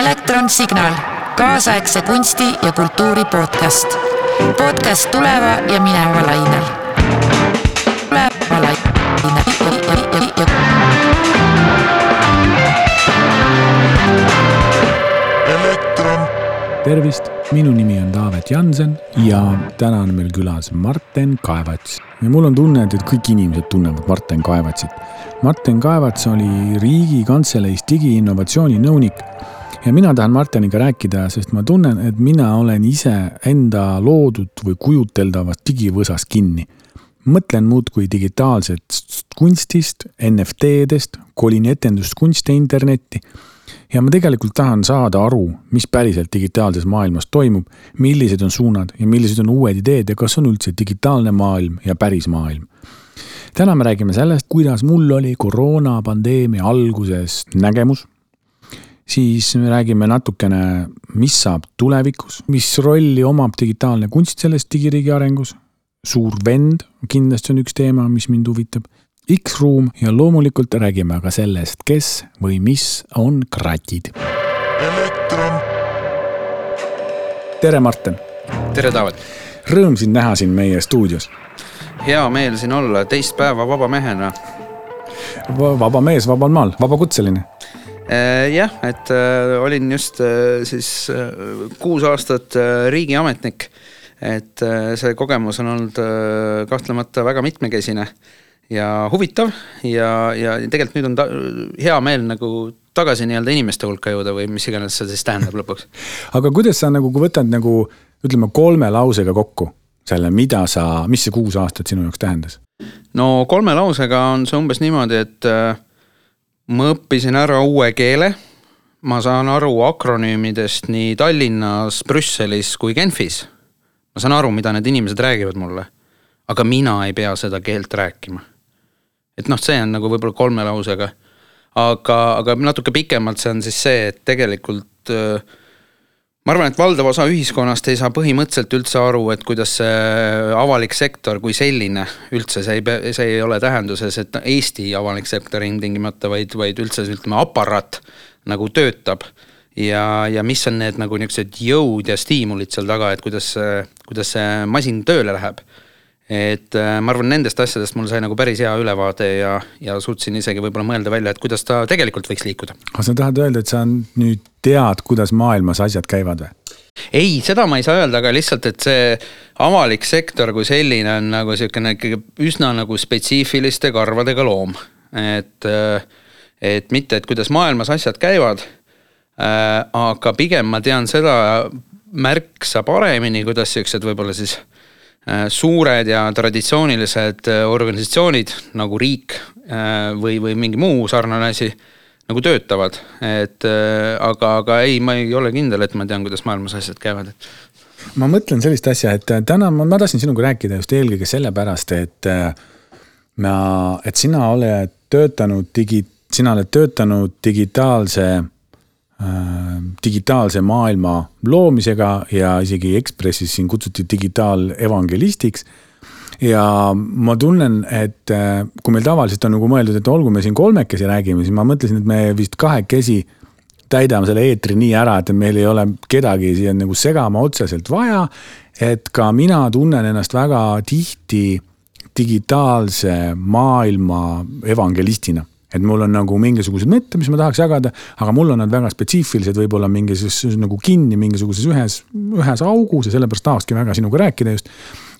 elektronsignaal, kaasaegse kunsti ja kultuuri podcast. podcast tuleva ja mineva lainel. tuleva lainel. tervist, minu nimi on Taavet Jansen ja täna on meil külas Marten Kaevats. ja mul on tunne, et, et kõik inimesed tunnevad Marten Kaevatsit. Marten Kaevats oli Riigikantseleis digiinnovatsiooni nõunik ja mina tahan Marteniga rääkida, sest ma tunnen, et mina olen ise enda loodud või kujuteldavast digivõsas kinni. mõtlen muudkui digitaalsest kunstist, NFT-dest, kolin etenduskunste internetti ja ma tegelikult tahan saada aru, mis päriselt digitaalses maailmas toimub, millised on suunad ja millised on uued ideed ja kas on üldse digitaalne maailm ja päris maailm. täna me räägime sellest, kuidas mul oli koroonapandeemia alguses nägemus. Siis me räägime natukene, mis saab tulevikus, mis rolli omab digitaalne kunst selles digiriigi arengus. suur vend kindlasti on üks teema, mis mind huvitab X-Room ja loomulikult räägime ka sellest, kes või mis on kratid. tere, Martin. tere, Taavet. Rõõm sind näha siin meie stuudios. hea meel siin olla, teist päeva vaba mehena. vaba mees vabal maal, vabakutseline jah, et äh, olin just äh, siis äh, kuus aastat äh, riigiametnik. et äh, see kogemus on olnud äh, kahtlemata väga mitmekesine ja huvitav ja, ja tegelikult nüüd on ta, hea meel nagu tagasi nii-öelda inimeste hulka jõuda või mis iganes see siis tähendab lõpuks. aga kuidas sa nagu võtad nagu ütleme kolme lausega kokku selle, mida sa, mis see kuus aastat sinu jaoks tähendas? no kolme lausega on see umbes niimoodi, et äh, ma õppisin ära uue keele. ma saan aru akronüümidest nii Tallinnas, Brüsselis kui Genfis. ma saan aru, mida need inimesed räägivad mulle. aga mina ei pea seda keelt rääkima et noh, see on nagu võib-olla kolme lausega. aga, aga natuke pikemalt see on siis see, et tegelikult äh, ma arvan, et valdav osa ühiskonnast ei saa põhimõtteliselt üldse aru, et kuidas see avalik sektor kui selline üldse, see ei, see ei ole tähenduses, et Eesti avalik sektor ilmtingimata, vaid, vaid üldse ütleme, aparaat nagu töötab. ja, ja mis on need nagu niisugused jõud ja stiimulid seal taga, et kuidas, kuidas see masin tööle läheb et äh, ma arvan, nendest asjadest mul sai nagu päris hea ülevaade ja, ja suutsin isegi võib-olla mõelda välja, et kuidas ta tegelikult võiks liikuda. aga sa tahad öelda, et sa nüüd tead, kuidas maailmas asjad käivad või? ei, seda ma ei saa öelda, aga lihtsalt, et see avalik sektor kui selline on nagu sihukene ikkagi üsna nagu spetsiifiliste karvadega loom. et, äh, et mitte, et kuidas maailmas asjad käivad. Äh, aga pigem ma tean seda märksa paremini, kuidas siuksed võib-olla siis Äh, suured ja traditsioonilised äh, organisatsioonid nagu riik äh, või, või mingi muu sarnane asi nagu töötavad, et aga, aga ei, ma ei ole kindel, et ma tean, kuidas maailmas asjad käivad, et ma mõtlen sellist asja, et täna ma, ma tahtsin sinuga rääkida just eelkõige sellepärast, et ma, et sina oled töötanud digi, sina oled töötanud digitaalse Äh, digitaalse maailma loomisega ja isegi Ekspressis siin kutsuti digitaalevangelistiks. ja ma tunnen, et äh, kui meil tavaliselt on nagu mõeldud, et olgu me siin kolmekesi räägime, siis ma mõtlesin, et me vist kahekesi täidame selle eetri nii ära, et meil ei ole kedagi siia nagu segama otseselt vaja. et ka mina tunnen ennast väga tihti digitaalse maailma evangelistina et mul on nagu mingisugused mõtted, mis ma tahaks jagada, aga mul on nad väga spetsiifilised, võib-olla mingisuguses nagu kinni mingisuguses ühes, ühes augus ja sellepärast tahakski väga sinuga rääkida just.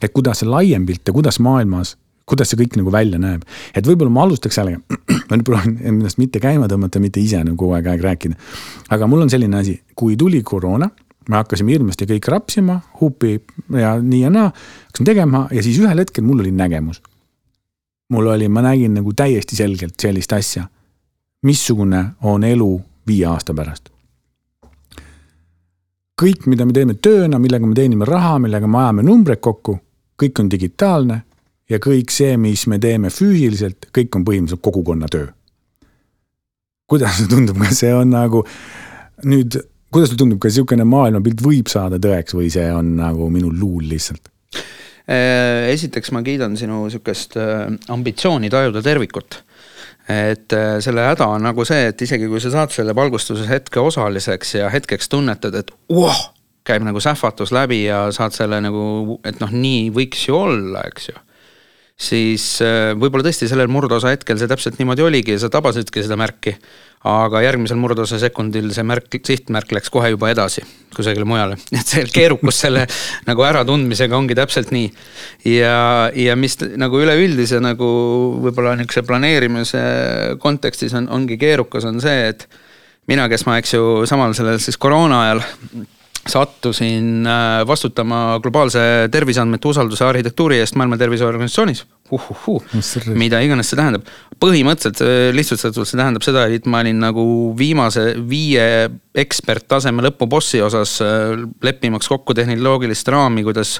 et kuidas see laiem pilt ja kuidas maailmas, kuidas see kõik nagu välja näeb. et võib-olla ma alustaks sellega, ma nüüd proovin ennast mitte käima tõmmata, mitte ise nagu kogu aeg, aeg rääkida. aga mul on selline asi, kui tuli koroona me hakkasime hirmsasti kõik rapsima, hupi ja nii ja naa, hakkasime tegema ja siis ühel hetkel mul oli nägemus mul oli, ma nägin nagu täiesti selgelt sellist asja. missugune on elu viie aasta pärast. kõik, mida me teeme tööna, millega me teenime raha, millega me ajame numbreid kokku, kõik on digitaalne ja kõik see, mis me teeme füüsiliselt, kõik on põhimõtteliselt kogukonna töö. kuidas see tundub, kas see on nagu nüüd, kuidas sulle tundub, kas sihukene maailmapilt võib saada tõeks või see on nagu minu luul lihtsalt? Äh, esiteks ma kiidan sinu sihukest äh, ambitsiooni tajuda tervikut. et äh, selle häda on nagu see, et isegi kui sa saad selle valgustuse hetke osaliseks ja hetkeks tunnetad, et voh, käib nagu sähvatus läbi ja saad selle nagu, et noh, nii võiks ju olla, eks ju siis äh, võib-olla tõesti sellel murdosa hetkel see täpselt niimoodi oligi ja sa tabasidki seda märki. aga järgmisel murdosa sekundil see märk, sihtmärk läks kohe juba edasi kusagile mujale, et see keerukus selle nagu äratundmisega ongi täpselt nii. ja, ja mis nagu üleüldise nagu võib-olla nihukese planeerimise kontekstis on, ongi keerukas, on see, et mina, kes ma, eks ju, samal sellel siis koroona ajal sattusin äh, vastutama globaalse terviseandmete usalduse arhitektuuri eest Maailma Terviseorganisatsioonis uhuhuu, mida iganes see tähendab. põhimõtteliselt äh, lihtsustatult see tähendab seda, et ma olin nagu viimase viie eksperttaseme lõpubossi osas äh, leppimaks kokku tehnoloogilist raami, kuidas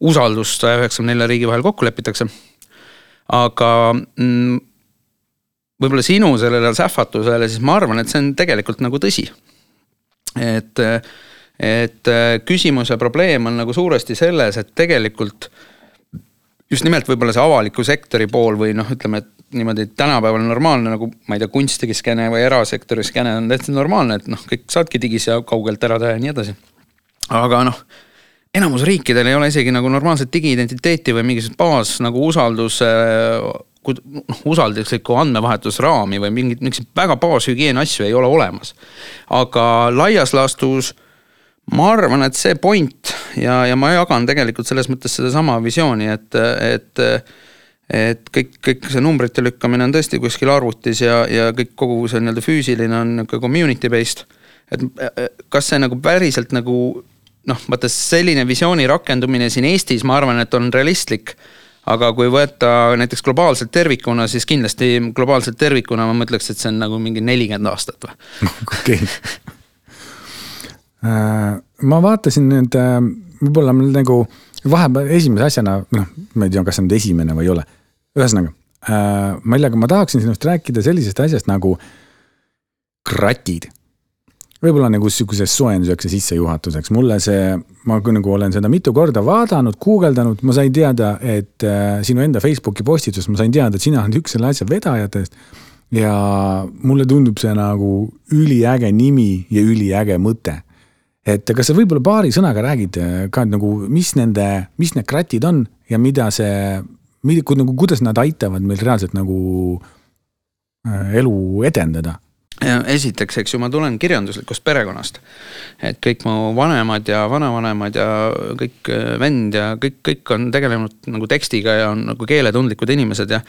usaldust saja üheksakümne nelja riigi vahel kokku lepitakse. aga mm, võib-olla sinu sellele sähvatusele, siis ma arvan, et see on tegelikult nagu tõsi. et et äh, küsimus ja probleem on nagu suuresti selles, et tegelikult just nimelt võib-olla see avaliku sektori pool või noh, ütleme, et niimoodi tänapäeval normaalne nagu ma ei tea, kunstigi skeene või erasektori skeene on täitsa normaalne, et noh, kõik saadki digis ja kaugelt ära teha ja nii edasi. aga noh, enamus riikidel ei ole isegi nagu normaalset digiidentiteeti või mingisugust baas nagu usaldus noh, usalduslikku andmevahetusraami või mingit, mingeid väga baashügieeni asju ei ole olemas. aga laias laastus ma arvan, et see point ja, ja ma jagan tegelikult selles mõttes sedasama visiooni, et, et et kõik, kõik see numbrite lükkamine on tõesti kuskil arvutis ja, ja kõik kogu see nii-öelda füüsiline on nihuke community based. et kas see nagu päriselt nagu noh, vaata selline visiooni rakendumine siin Eestis, ma arvan, et on realistlik. aga kui võtta näiteks globaalselt tervikuna, siis kindlasti globaalselt tervikuna ma mõtleks, et see on nagu mingi nelikümmend aastat või. okei ma vaatasin nüüd, äh, võib-olla nagu vahepeal esimese asjana, noh, ma ei tea, kas see nüüd esimene või ei ole. ühesõnaga, äh, Maljaga, ma tahaksin sinust rääkida sellisest asjast nagu kratid. võib-olla nagu sihukeseks soojenduseks ja sissejuhatuseks, mulle see, ma nagu olen seda mitu korda vaadanud, guugeldanud, ma sain teada, et äh, sinu enda Facebooki postitusest ma sain teada, et sina oled üks selle asja vedajatest ja mulle tundub see nagu üliäge nimi ja üliäge mõte et kas sa võib-olla paari sõnaga räägid ka nagu, mis nende, mis need kratid on ja mida see, nagu, kuidas nad aitavad meil reaalselt nagu äh, elu edendada? Esiteks, eks ju, ma tulen kirjanduslikust perekonnast. et kõik mu vanemad ja vanavanemad ja kõik äh, vend ja kõik, kõik on tegelenud nagu tekstiga ja on nagu keeletundlikud inimesed ja.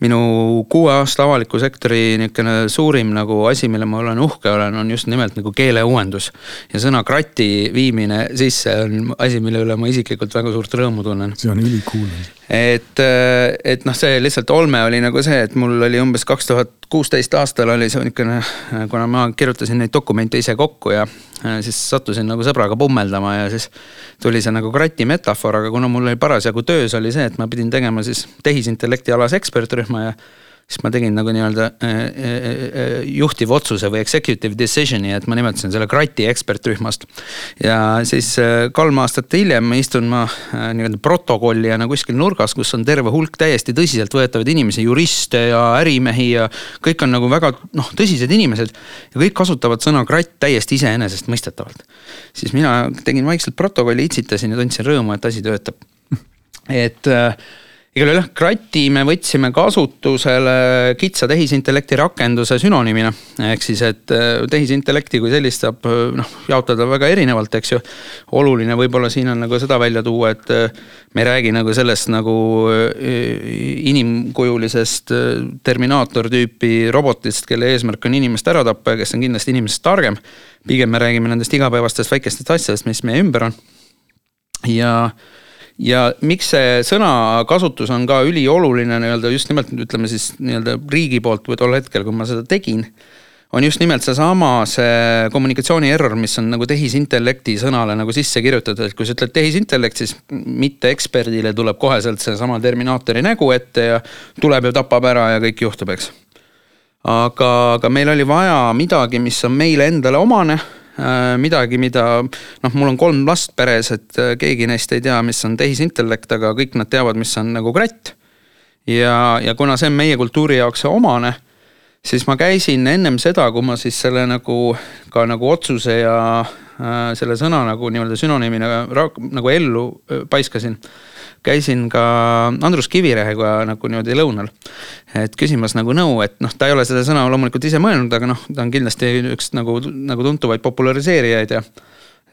minu kuue aasta avaliku sektori niisugune suurim nagu asi, mille ma olen uhke olen, on just nimelt nagu keeleuuendus. ja sõna krati viimine sisse on asi, mille üle ma isiklikult väga suurt rõõmu tunnen. see on ülikool et, äh, et noh, see lihtsalt olme oli nagu see, et mul oli umbes kaks tuhat kuusteist aastal oli see niisugune, kuna ma kirjutasin neid dokumente ise kokku ja äh, siis sattusin nagu sõbraga pummeldama ja siis tuli see nagu krati metafoor, aga kuna mul oli parasjagu töös oli see, et ma pidin tegema siis tehisintellekti alase ekspertrühma ja siis ma tegin nagu nii-öelda äh, äh, äh, juhtivotsuse või executive decision'i, et ma nimetasin selle krati ekspertrühmast. ja siis kolm aastat hiljem istun ma nii-öelda protokollijana kuskil nurgas, kus on terve hulk täiesti tõsiseltvõetavaid inimesi, juriste ja ärimehi ja kõik on nagu väga noh, tõsised inimesed. ja kõik kasutavad sõna kratt täiesti iseenesestmõistetavalt. siis mina tegin vaikselt protokolli, itsitasin ja tundsin rõõmu, et asi töötab. et äh, igal juhul jah, krati me võtsime kasutusele kitsa tehisintellekti rakenduse sünonüümina. ehk siis, et äh, tehisintellekti kui sellist saab äh, noh, jaotada väga erinevalt, eks ju. oluline võib-olla siin on nagu seda välja tuua, et äh, me ei räägi nagu sellest nagu inimkujulisest terminaator tüüpi robotist, kelle eesmärk on inimest ära tappa ja kes on kindlasti inimesest targem. pigem me räägime nendest igapäevastest väikestest asjadest, mis meie ümber on. ja ja miks see sõnakasutus on ka ülioluline nii-öelda just nimelt ütleme siis nii-öelda riigi poolt või tol hetkel, kui ma seda tegin. on just nimelt seesama, see kommunikatsiooni error, mis on nagu tehisintellekti sõnale nagu sisse kirjutatud, et kui sa ütled tehisintellekt, siis mitte eksperdile tuleb koheselt seesama Terminaatori nägu ette ja tuleb ja tapab ära ja kõik juhtub, eks aga, aga meil oli vaja midagi, mis on meile endale omane midagi, mida noh, mul on kolm last peres, et äh, keegi neist ei tea, mis on tehisintellekt, aga kõik nad teavad, mis on nagu kratt. ja, ja kuna see on meie kultuuri jaoks omane, siis ma käisin ennem seda, kui ma siis selle nagu ka nagu otsuse ja äh, selle sõna nagu nii-öelda sünonüümina nagu ellu äh, paiskasin. Käisin ka Andrus Kivirehega nagu niimoodi lõunal, et küsimas nagu nõu, et noh, ta ei ole seda sõna loomulikult ise mõelnud, aga noh, ta on kindlasti üks nagu, nagu tuntuvaid populariseerijaid ja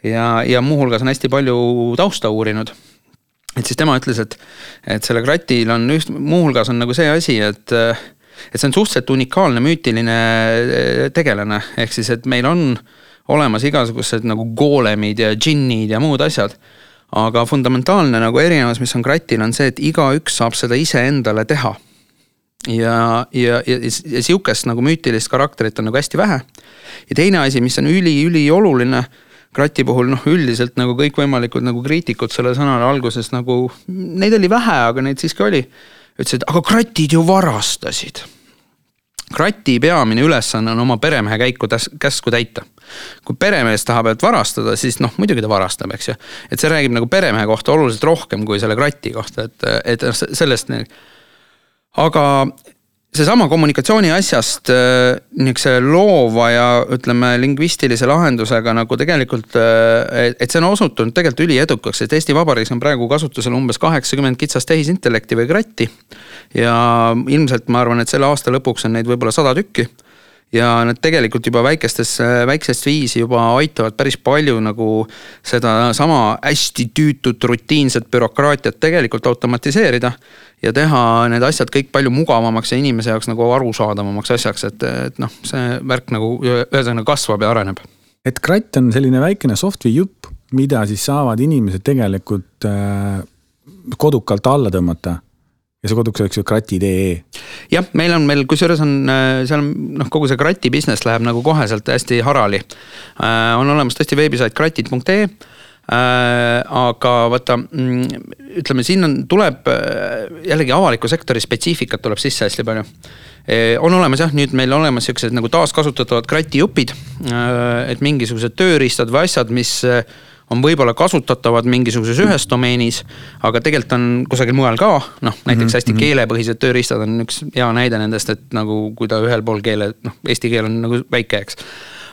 ja, ja muuhulgas on hästi palju tausta uurinud et siis tema ütles, et, et selle kratil on üht, muuhulgas on nagu see asi, et et see on suhteliselt unikaalne müütiline eh, tegelane, ehk siis, et meil on olemas igasugused nagu goolemid ja džinnid ja muud asjad. Aga fundamentaalne nagu erinevus, mis on kratil, on see, et igaüks saab seda iseendale teha. ja, ja, ja, ja sihukest nagu müütilist karakterit on nagu hästi vähe. ja teine asi, mis on üli-ülioluline Krati puhul noh, üldiselt nagu kõikvõimalikud nagu kriitikud selle sõnale alguses nagu, neid oli vähe, aga neid siiski oli. ütlesid, aga kratid ju varastasid. krati peamine ülesanne on oma peremehe käiku käsku täita. Kui peremees tahab, et varastada, siis noh, muidugi ta varastab, eks ju. et see räägib nagu peremehe kohta oluliselt rohkem kui selle krati kohta, et, et noh, sellest. aga seesama kommunikatsiooni asjast äh, niisuguse loova ja ütleme, lingvistilise lahendusega nagu tegelikult, äh, et see on osutunud tegelikult üliedukaks, et Eesti Vabariigis on praegu kasutusel umbes kaheksakümmend kitsast tehisintellekti või kratti. ja ilmselt ma arvan, et selle aasta lõpuks on neid võib-olla sada tükki ja nad tegelikult juba väikestes, väiksest viisi juba aitavad päris palju nagu sedasama hästi tüütut rutiinset bürokraatiat tegelikult automatiseerida. ja teha need asjad kõik palju mugavamaks ja inimese jaoks nagu arusaadavamaks asjaks, et, et noh, see värk nagu ühesõnaga kasvab ja areneb. et kratt on selline väikene software jupp, mida siis saavad inimesed tegelikult äh, kodukalt alla tõmmata ja see koduks oleks ju krati.ee. jah, meil on veel, kusjuures on äh, seal on noh, kogu see krati business läheb nagu koheselt hästi harali. Äh, on olemas tõesti veebisait kratid.ee Äh, aga vaata, mm, ütleme, siin on, tuleb jällegi avaliku sektori spetsiifikat tuleb sisse hästi palju. On olemas jah, nüüd meil olemas siuksed nagu taaskasutatavad kratijupid, et mingisugused tööriistad või asjad, mis on võib-olla kasutatavad mingisuguses ühes domeenis, aga tegelikult on kusagil mujal ka, noh näiteks mm -hmm. hästi mhm. keelepõhised tööriistad on üks hea näide nendest, et nagu kui ta ühel pool keele, noh eesti keel on nagu väike, eks.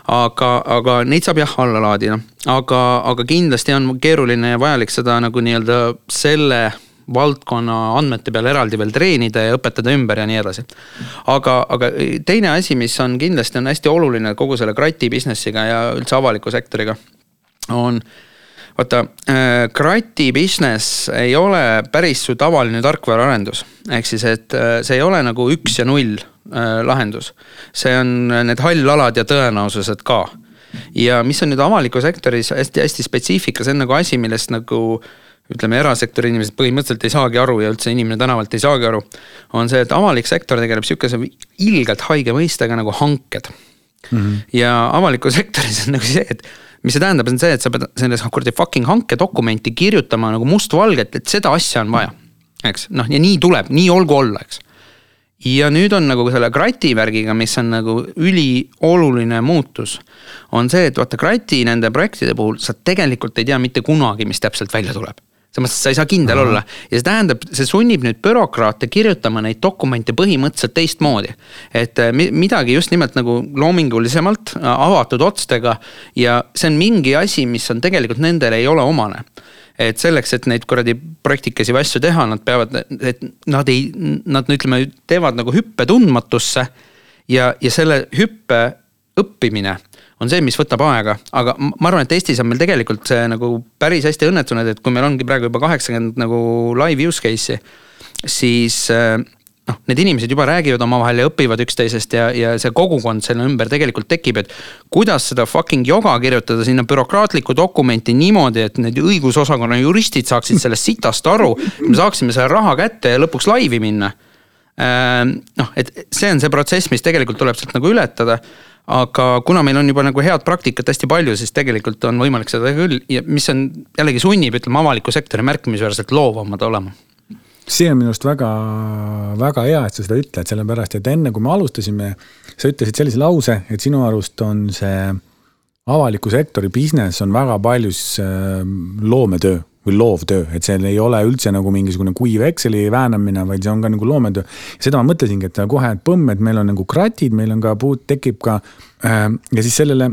aga, aga neid saab jah alla laadida, aga, aga kindlasti on keeruline ja vajalik seda nagu nii-öelda selle valdkonna andmete peal eraldi veel treenida ja õpetada ümber ja nii edasi. aga, aga teine asi, mis on kindlasti on hästi oluline kogu selle krati business'iga ja üldse avaliku sektoriga on vaata äh,, krati business ei ole päris su tavaline tarkvaraarendus. ehk siis, et äh, see ei ole nagu üks ja null äh, lahendus. see on need hallalad ja tõenäosused ka. ja mis on nüüd avaliku sektoris hästi-hästi spetsiifika, see on nagu asi, millest nagu ütleme, erasektori inimesed põhimõtteliselt ei saagi aru ja üldse inimene tänavalt ei saagi aru. on see, et avalik sektor tegeleb sihukese ilgelt haige mõistega nagu hanked mm. -hmm. ja avaliku sektoris on nagu see, et mis see tähendab, on see, et sa pead selles kuradi fucking hankedokumenti kirjutama nagu mustvalgelt, et seda asja on vaja. eks noh, ja nii tuleb, nii olgu olla, eks. ja nüüd on nagu selle krati värgiga, mis on nagu ülioluline muutus. on see, et vaata krati nende projektide puhul sa tegelikult ei tea mitte kunagi, mis täpselt välja tuleb et sa ei saa kindel Aha. olla ja see tähendab, see sunnib nüüd bürokraate kirjutama neid dokumente põhimõtteliselt teistmoodi. et äh, midagi just nimelt nagu loomingulisemalt, äh, avatud otstega ja see on mingi asi, mis on tegelikult nendele ei ole omane et selleks, et neid kuradi praktikasi või asju teha, nad peavad, et nad ei, nad ütleme, teevad nagu hüppe tundmatusse. ja, ja selle hüppe õppimine on see, mis võtab aega, aga ma arvan, et Eestis on meil tegelikult see nagu päris hästi õnnestunud, et kui meil ongi praegu juba kaheksakümmend nagu live use case'i, siis äh, noh, need inimesed juba räägivad omavahel ja õpivad üksteisest ja, ja see kogukond selle ümber tegelikult tekib, et. kuidas seda fucking joga kirjutada sinna bürokraatlikku dokumenti niimoodi, et need õigusosakonna juristid saaksid sellest sitast aru. me saaksime selle raha kätte ja lõpuks laivi minna. Äh, noh, et see on see protsess, mis tegelikult tuleb sealt nagu ületada aga kuna meil on juba nagu head praktikat hästi palju, siis tegelikult on võimalik seda küll. Ja mis on jällegi sunnib, ütleme avaliku sektori märkimisväärselt loovamad olema. See on minu arust väga, väga hea, et sa seda ütled, sellepärast et enne kui me alustasime, sa ütlesid sellise lause, et sinu arust on see avaliku sektori business on väga paljus äh, loometöö või loovtöö, et see ei ole üldse nagu mingisugune kuiv Exceli väänamine, vaid see on ka nagu loometöö. seda ma mõtlesingi, et kohe, et põmm, et meil on nagu kratid, meil on ka puud, tekib ka äh, ja siis sellele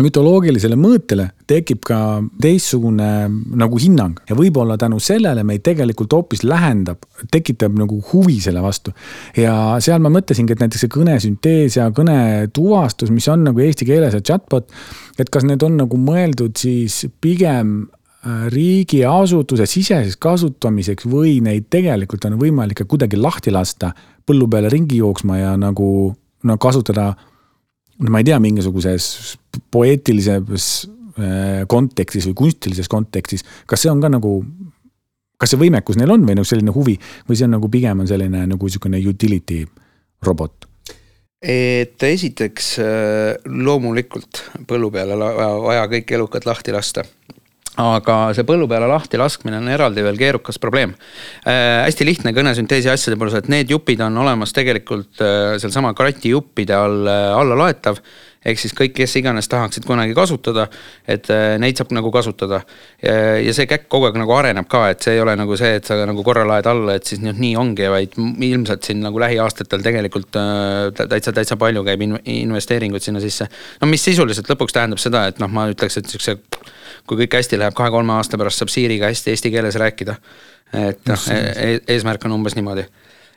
mütoloogilisele mõõtele tekib ka teistsugune nagu hinnang ja võib-olla tänu sellele meid tegelikult hoopis lähendab, tekitab nagu huvi selle vastu. ja seal ma mõtlesingi, et näiteks see kõnesüntees ja kõnetuvastus, mis on nagu eesti keeles ja chatbot, et kas need on nagu mõeldud siis pigem riigiasutuse siseseks kasutamiseks või neid tegelikult on võimalik ka kuidagi lahti lasta põllu peale ringi jooksma ja nagu no kasutada no ma ei tea, mingisuguses poeetilises äh, kontekstis või kunstilises kontekstis, kas see on ka nagu, kas see võimekus neil on või nagu selline huvi või see on nagu pigem on selline nagu niisugune utility robot? et esiteks äh, loomulikult põllu peale vaja kõik elukad lahti lasta aga see põllu peale lahti laskmine on eraldi veel keerukas probleem äh,. hästi lihtne kõnesünteesi asjade puhul, et need jupid on olemas tegelikult äh, sealsama krati juppide all äh, alla loetav ehk siis kõik, kes iganes tahaksid kunagi kasutada, et äh, neid saab nagu kasutada. ja see käkk kogu aeg nagu areneb ka, et see ei ole nagu see, et sa nagu korra laed alla, et siis noh, nii ongi, vaid ilmselt siin nagu lähiaastatel tegelikult äh, täitsa, täitsa palju käib investeeringuid sinna sisse. no mis sisuliselt lõpuks tähendab seda, et noh, ma ütleks, et siukse, kui kõik hästi läheb, kahe-kolme aasta pärast saab Siiriga hästi eesti keeles rääkida. et noh, e-, eesmärk on umbes niimoodi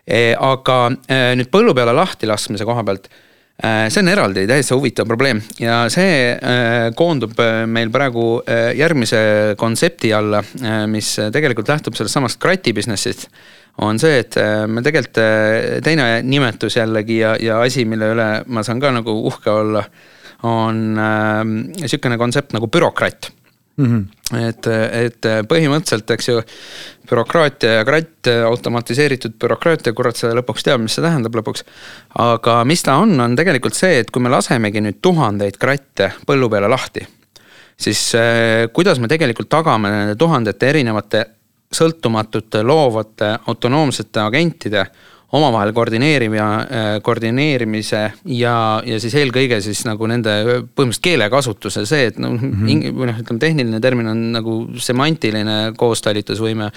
e,. aga nüüd põllu peale lahti laskmise koha pealt Äh, see on eraldi täiesti huvitav probleem ja see äh, koondub äh, meil praegu järgmise kontsepti alla, mis tegelikult lähtub sellest samast krati business'ist. on see, et me tegelikult teine nimetus jällegi ja, ja asi, mille üle ma saan ka nagu uhke olla, on sihukene kontsept nagu bürokratt mm. -hmm. et, et põhimõtteliselt, eks ju, bürokraatia ja kratt, automatiseeritud bürokraatia, kurat seda lõpuks teab, mis see tähendab lõpuks. aga mis ta on, on tegelikult see, et kui me lasemegi nüüd tuhandeid kratte põllu peale lahti, siis eh, kuidas me tegelikult tagame nende tuhandete erinevate sõltumatute, loovate, autonoomsete agentide omavahel koordineerima, äh, koordineerimise ja, ja siis eelkõige siis nagu nende põhimõtteliselt keelekasutuse, see, et noh mm -hmm., või noh, ütleme tehniline termin on nagu semantiline koostalitusvõime.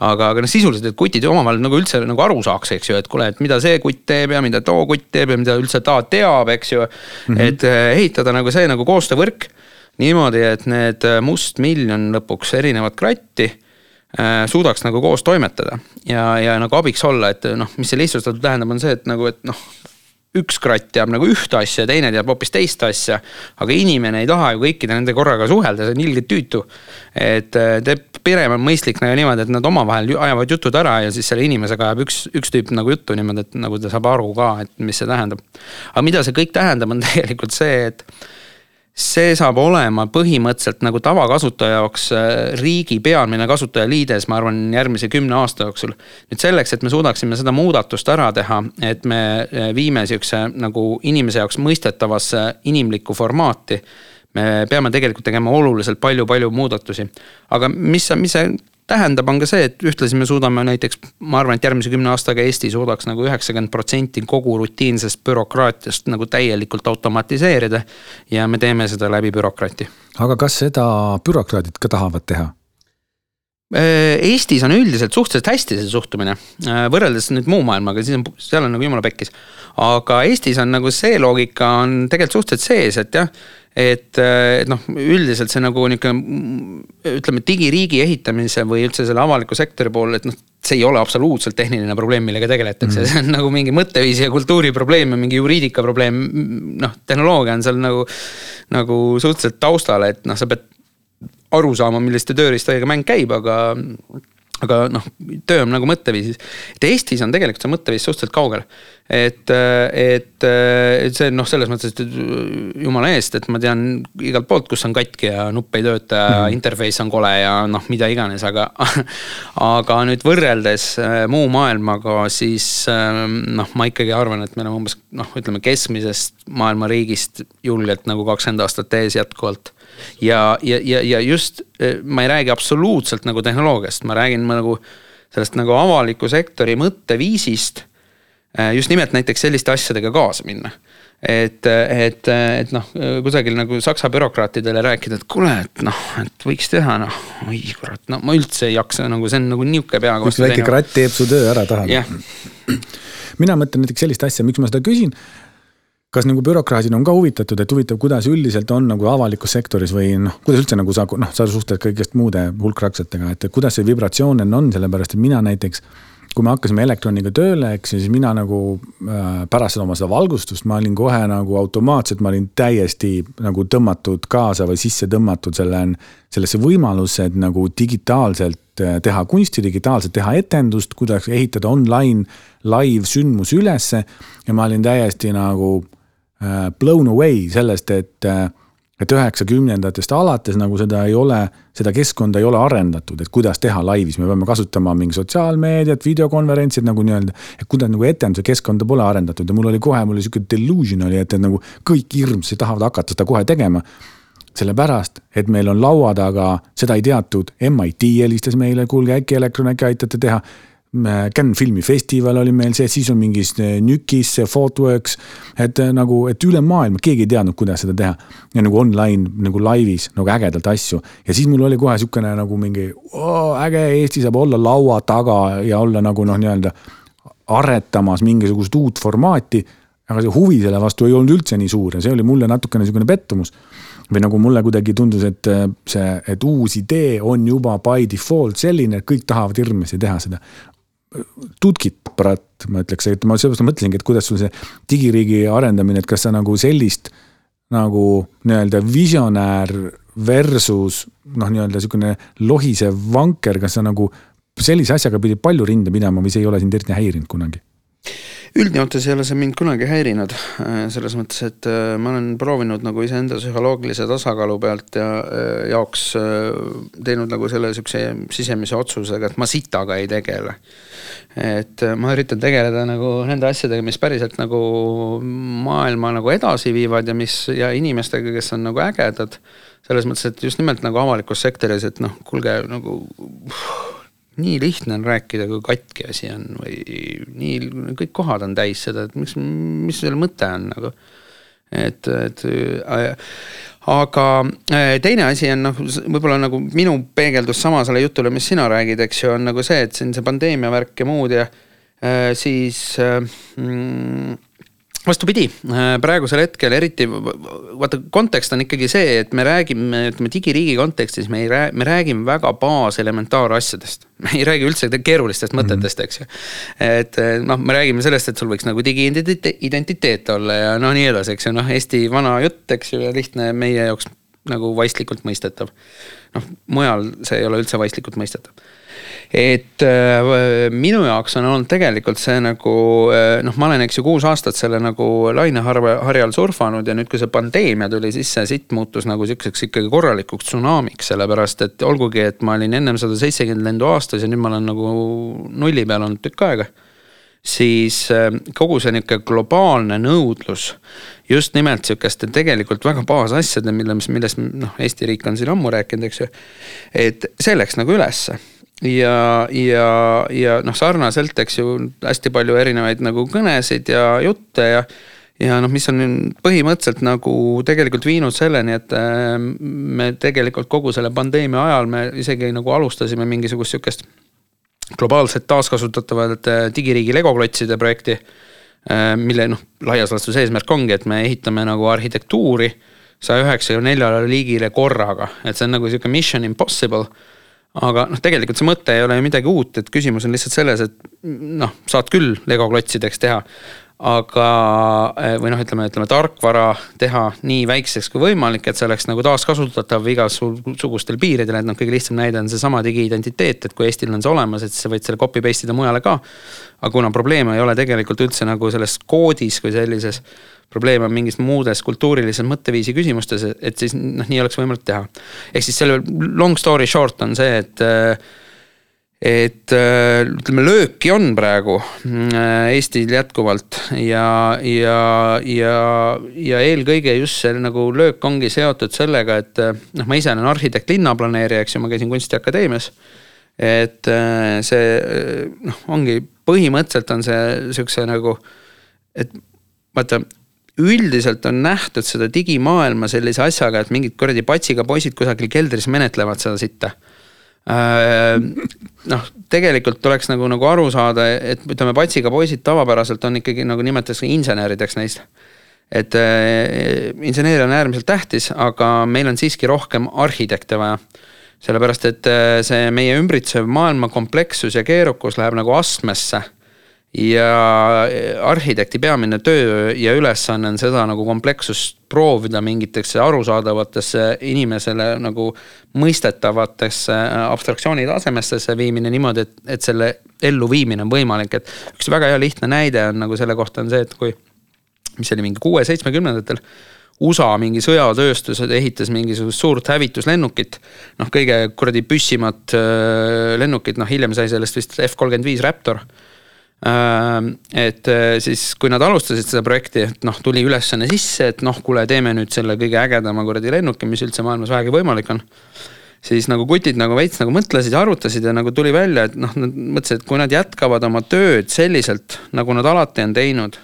aga, aga noh, sisuliselt, et kutid omavahel nagu üldse nagu aru saaks, eks ju, et kuule, et mida see kutt teeb ja mida too kutt teeb ja mida üldse ta teab, eks ju mm. -hmm. et äh, ehitada nagu see nagu koostöövõrk niimoodi, et need mustmiljon lõpuks erinevat kratti Äh, suudaks nagu koos toimetada ja, ja nagu abiks olla, et noh, mis see lihtsustatult tähendab, on see, et nagu, et noh üks kratt teab nagu ühte asja, teine teab hoopis teist asja. aga inimene ei taha ju kõikide nende korraga suhelda, see on ilgelt tüütu. et äh, pigem on mõistlik nagu niimoodi, et nad omavahel ajavad jutud ära ja siis selle inimesega ajab üks, üks tüüp nagu juttu niimoodi, et nagu ta saab aru ka, et mis see tähendab. aga mida see kõik tähendab, on tegelikult see, et see saab olema põhimõtteliselt nagu tavakasutaja jaoks äh, riigi peamine kasutajaliides, ma arvan, järgmise kümne aasta jooksul. nüüd selleks, et me suudaksime seda muudatust ära teha, et me äh, viime sihukese nagu inimese jaoks mõistetavasse inimlikku formaati me peame tegelikult tegema oluliselt palju-palju muudatusi. aga mis, mis see tähendab, on ka see, et ühtlasi me suudame näiteks, ma arvan, et järgmise kümne aastaga Eesti suudaks nagu üheksakümmend protsenti kogu rutiinsest bürokraatiast nagu täielikult automatiseerida. ja me teeme seda läbi bürokraati. aga kas seda bürokraadid ka tahavad teha? Äh, Eestis on üldiselt suhteliselt hästi see suhtumine, äh, võrreldes nüüd muu maailmaga, siis on, seal on nagu jumala pekkis. aga Eestis on nagu see loogika on tegelikult suhteliselt sees, et jah et, et noh, üldiselt see nagu niisugune ütleme, digiriigi ehitamise või üldse selle avaliku sektori pool, et noh, see ei ole absoluutselt tehniline probleem, millega tegeletakse mm., see on nagu mingi mõtteviisi ja kultuuri probleem ja mingi juriidika probleem. noh, tehnoloogia on seal nagu, nagu suhteliselt taustal, et noh, sa pead aru saama, milliste tööriistadega mäng käib, aga aga noh, töö on nagu mõtteviisis. et Eestis on tegelikult see mõtteviis suhteliselt kaugel. et, et, et see noh, selles mõttes, et jumala eest, et ma tean igalt poolt, kus on katki ja nupp ei tööta ja mm. interface on kole ja noh, mida iganes, aga. aga nüüd võrreldes äh, muu maailmaga, siis äh, noh, ma ikkagi arvan, et me oleme umbes noh, ütleme keskmisest maailma riigist julgelt nagu kakskümmend aastat ees jätkuvalt ja, ja, ja, ja just eh, ma ei räägi absoluutselt nagu tehnoloogiast, ma räägin ma nagu sellest nagu avaliku sektori mõtteviisist. Eh, just nimelt näiteks selliste asjadega kaasa minna et, et, et noh, kusagil nagu saksa bürokraatidele rääkida, et kuule, et noh, et võiks teha noh, oi kurat, no ma üldse ei jaksa nagu see on nagu nihuke peaga. üks väike kratt teeb su töö ära, tahad? mina mõtlen näiteks sellist asja, miks ma seda küsin kas nagu bürokraadid on ka huvitatud, et huvitav, kuidas üldiselt on nagu avalikus sektoris või noh, kuidas üldse nagu sa noh, sa suhtled kõigest muude hulkraksetega, et kuidas see vibratsioon on, sellepärast et mina näiteks kui me hakkasime elektroniga tööle, eks siis mina nagu äh, pärast seda oma seda valgustust, ma olin kohe nagu automaatselt, ma olin täiesti nagu tõmmatud kaasa või sisse tõmmatud selle, sellesse võimalusse, et nagu digitaalselt äh, teha kunsti, digitaalselt teha etendust, kuidas ehitada online live sündmus ülesse. ja ma olin täiesti nagu blown away sellest, et, äh, et üheksakümnendatest alates nagu seda ei ole, seda keskkonda ei ole arendatud, et kuidas teha laivis, me peame kasutama mingi sotsiaalmeediat, videokonverentsid nagu nii-öelda. et kuidas nagu etenduse keskkonda pole arendatud. Ja mul oli kohe, mul oli sihuke delusion oli, et, et nagu kõik hirmsasti tahavad hakata seda kohe tegema. Sellepärast, et meil on laua taga, seda ei teatud, MIT helistas meile, kuulge äkki Elektron, äkki aitate teha Cannes filmifestival oli meil see, siis on mingis eh, Nükis Photoworks. et eh, nagu, et üle maailma keegi ei teadnud, kuidas seda teha. ja nagu online nagu laivis nagu ägedalt asju ja siis mul oli kohe sihukene nagu mingi oo, äge, Eesti saab olla laua taga ja olla nagu noh, nii-öelda aretamas mingisugust uut formaati. aga see huvi selle vastu ei olnud üldse nii suur ja see oli mulle natukene sihukene pettumus või nagu mulle kuidagi tundus, et see, et uus idee on juba by default selline, et kõik tahavad hirmsasti teha seda tutkit, brat, ma ütleks, et ma sellepärast mõtlesingi, et kuidas sul see digiriigi arendamine, et kas sa nagu sellist nagu nii-öelda visionäär versus noh, nii-öelda sihukene lohisev vanker, kas sa nagu sellise asjaga pidid palju rinda pidama või see ei ole sind eriti häirinud kunagi? Üldjoontes ei ole see mind kunagi häirinud, äh, selles mõttes, et äh, ma olen proovinud nagu iseenda psühholoogilise tasakaalu pealt ja äh, jaoks teinud nagu selle sihukese sisemise otsusega, et ma sitaga ei tegele. et ma üritan tegeleda nagu nende asjadega, mis päriselt nagu maailma nagu edasi viivad ja mis ja inimestega, kes on nagu ägedad. selles mõttes, et just nimelt nagu avalikus sektoris, et noh, kuulge nagu nii lihtne on rääkida, kui katki asi on või nii, kõik kohad on täis seda, et miks, mis selle mõte on nagu. et, et äh, aga äh, teine asi on noh, võib-olla nagu minu peegeldus samasele jutule, mis sina räägid, eks ju, on nagu see, et siin see pandeemia värk ja muud ja äh, siis mm, vastupidi, äh, praegusel hetkel eriti, vaata kontekst on ikkagi see, et me räägime, ütleme digiriigi kontekstis me ei räägi, me räägime väga baaselementaarasjadest. me ei räägi üldse keerulistest mhm. mõtetest, eks ju. et noh, me räägime sellest, et sul võiks nagu digiidentiteet olla ja no nii edasi, eks ju, noh, Eesti vana jutt, eks ju, ja lihtne meie jaoks nagu vaistlikult mõistetav. noh, mujal see ei ole üldse vaistlikult mõistetav et äh, minu jaoks on olnud tegelikult see nagu äh, noh, ma olen, eks ju, kuus aastat selle nagu laineharjal surfanud ja nüüd, kui see pandeemia tuli sisse, siit muutus nagu sihukeseks ikkagi korralikuks tsunamiks, sellepärast et olgugi, et ma olin ennem sada seitsekümmend lendu aastas ja nüüd ma olen nagu nulli peal olnud tükk aega siis äh, kogu see nihuke globaalne nõudlus just nimelt sihukeste tegelikult väga baasasjade, mille, millest noh, Eesti riik on siin ammu rääkinud, eks ju. et see läks nagu ülesse ja, ja, ja noh, sarnaselt, eks ju, hästi palju erinevaid nagu kõnesid ja jutte ja ja noh, mis on põhimõtteliselt nagu tegelikult viinud selleni, et äh, me tegelikult kogu selle pandeemia ajal me isegi nagu alustasime mingisugust sihukest globaalset taaskasutatavat digiriigi legoklotside projekti. Äh, mille noh, laias laastus eesmärk ongi, et me ehitame nagu arhitektuuri saja üheksakümne neljale liigile korraga, et see on nagu sihuke mission impossible aga noh, tegelikult see mõte ei ole ju midagi uut, et küsimus on lihtsalt selles, et noh, saad küll Lego klotsideks teha. aga, eh, või noh, ütleme, ütleme tarkvara teha nii väikseks kui võimalik, et see oleks nagu taaskasutatav igasugustel piiridel, et noh, kõige lihtsam näide on seesama digiidentiteet, et kui Eestil on see olemas, et siis sa võid selle copy paste ida mujale ka. aga kuna probleem ei ole tegelikult üldse nagu selles koodis kui sellises probleem on mingis muudes kultuurilises mõtteviisi küsimustes, et siis noh, nii oleks võimalik teha. ehk siis selle long story short on see, et et ütleme, lööki on praegu mm, Eestil jätkuvalt ja, ja, ja, ja eelkõige just see nagu löök ongi seotud sellega, et noh, ma ise olen arhitekt, linnaplaneerija, eks ju, ma käisin kunstiakadeemias. et see noh, ongi põhimõtteliselt on see sihukese nagu, et vaata üldiselt on nähtud seda digimaailma sellise asjaga, et mingid kuradi patsiga poisid kusagil keldris menetlevad seda sitta äh, noh, tegelikult tuleks nagu, nagu aru saada, et ütleme, patsiga poisid tavapäraselt on ikkagi nagu nimetatakse insenerideks neist. et äh, inseneeria on äärmiselt tähtis, aga meil on siiski rohkem arhitekte vaja. sellepärast, et äh, see meie ümbritsev maailma komplekssus ja keerukus läheb nagu astmesse ja arhitekti peamine töö ja ülesanne on seda nagu komplekssust proovida mingitesse arusaadavatesse inimesele nagu mõistetavatesse abstraktsiooni tasemestesse viimine niimoodi, et, et selle elluviimine on võimalik, et üks väga hea lihtne näide on nagu selle kohta on see, et kui, mis see oli mingi kuue-seitsmekümnendatel USA mingi sõjatööstused ehitas mingisugust suurt hävituslennukit. noh, kõige kuradi püssimat äh, lennukit, noh hiljem sai sellest vist F kolmkümmend viis Raptor Äh, et äh, siis, kui nad alustasid seda projekti, et noh, tuli ülesanne sisse, et noh, kuule, teeme nüüd selle kõige ägedama kuradi lennuki, mis üldse maailmas vähegi võimalik on. siis nagu kutid nagu veits nagu mõtlesid ja arutasid ja nagu tuli välja, et noh, nad mõtlesid, et kui nad jätkavad oma tööd selliselt, nagu nad alati on teinud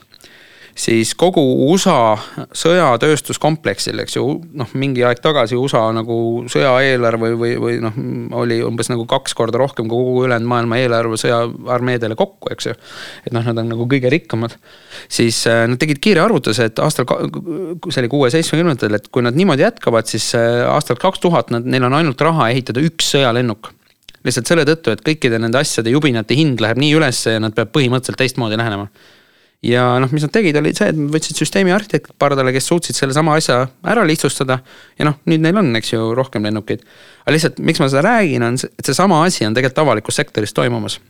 siis kogu USA sõjatööstuskompleksil, eks ju, noh, mingi aeg tagasi USA nagu sõjaeelarve või, või, või noh, oli umbes nagu kaks korda rohkem kui kogu ülejäänud maailma eelarve sõjaarmeedele kokku, eks ju. et noh, nad on nagu kõige rikkamad. siis äh, nad tegid kiire arvutuse, et aastal, see oli kuue-seitsmekümnendatel, et kui nad niimoodi jätkavad, siis äh, aastal kaks tuhat nad, neil on ainult raha ehitada üks sõjalennuk lihtsalt selle tõttu, et kõikide nende asjade jubinate hind läheb nii ülesse ja nad peavad põhimõtteliselt teistmoodi lähenema ja noh, mis nad tegid, oli see, et nad võtsid süsteemi arhitektid pardale, kes suutsid sellesama asja ära lihtsustada. ja noh, nüüd neil on, eks ju, rohkem lennukeid. aga lihtsalt, miks ma seda räägin, on see, et seesama asi on tegelikult avalikus sektoris toimumas.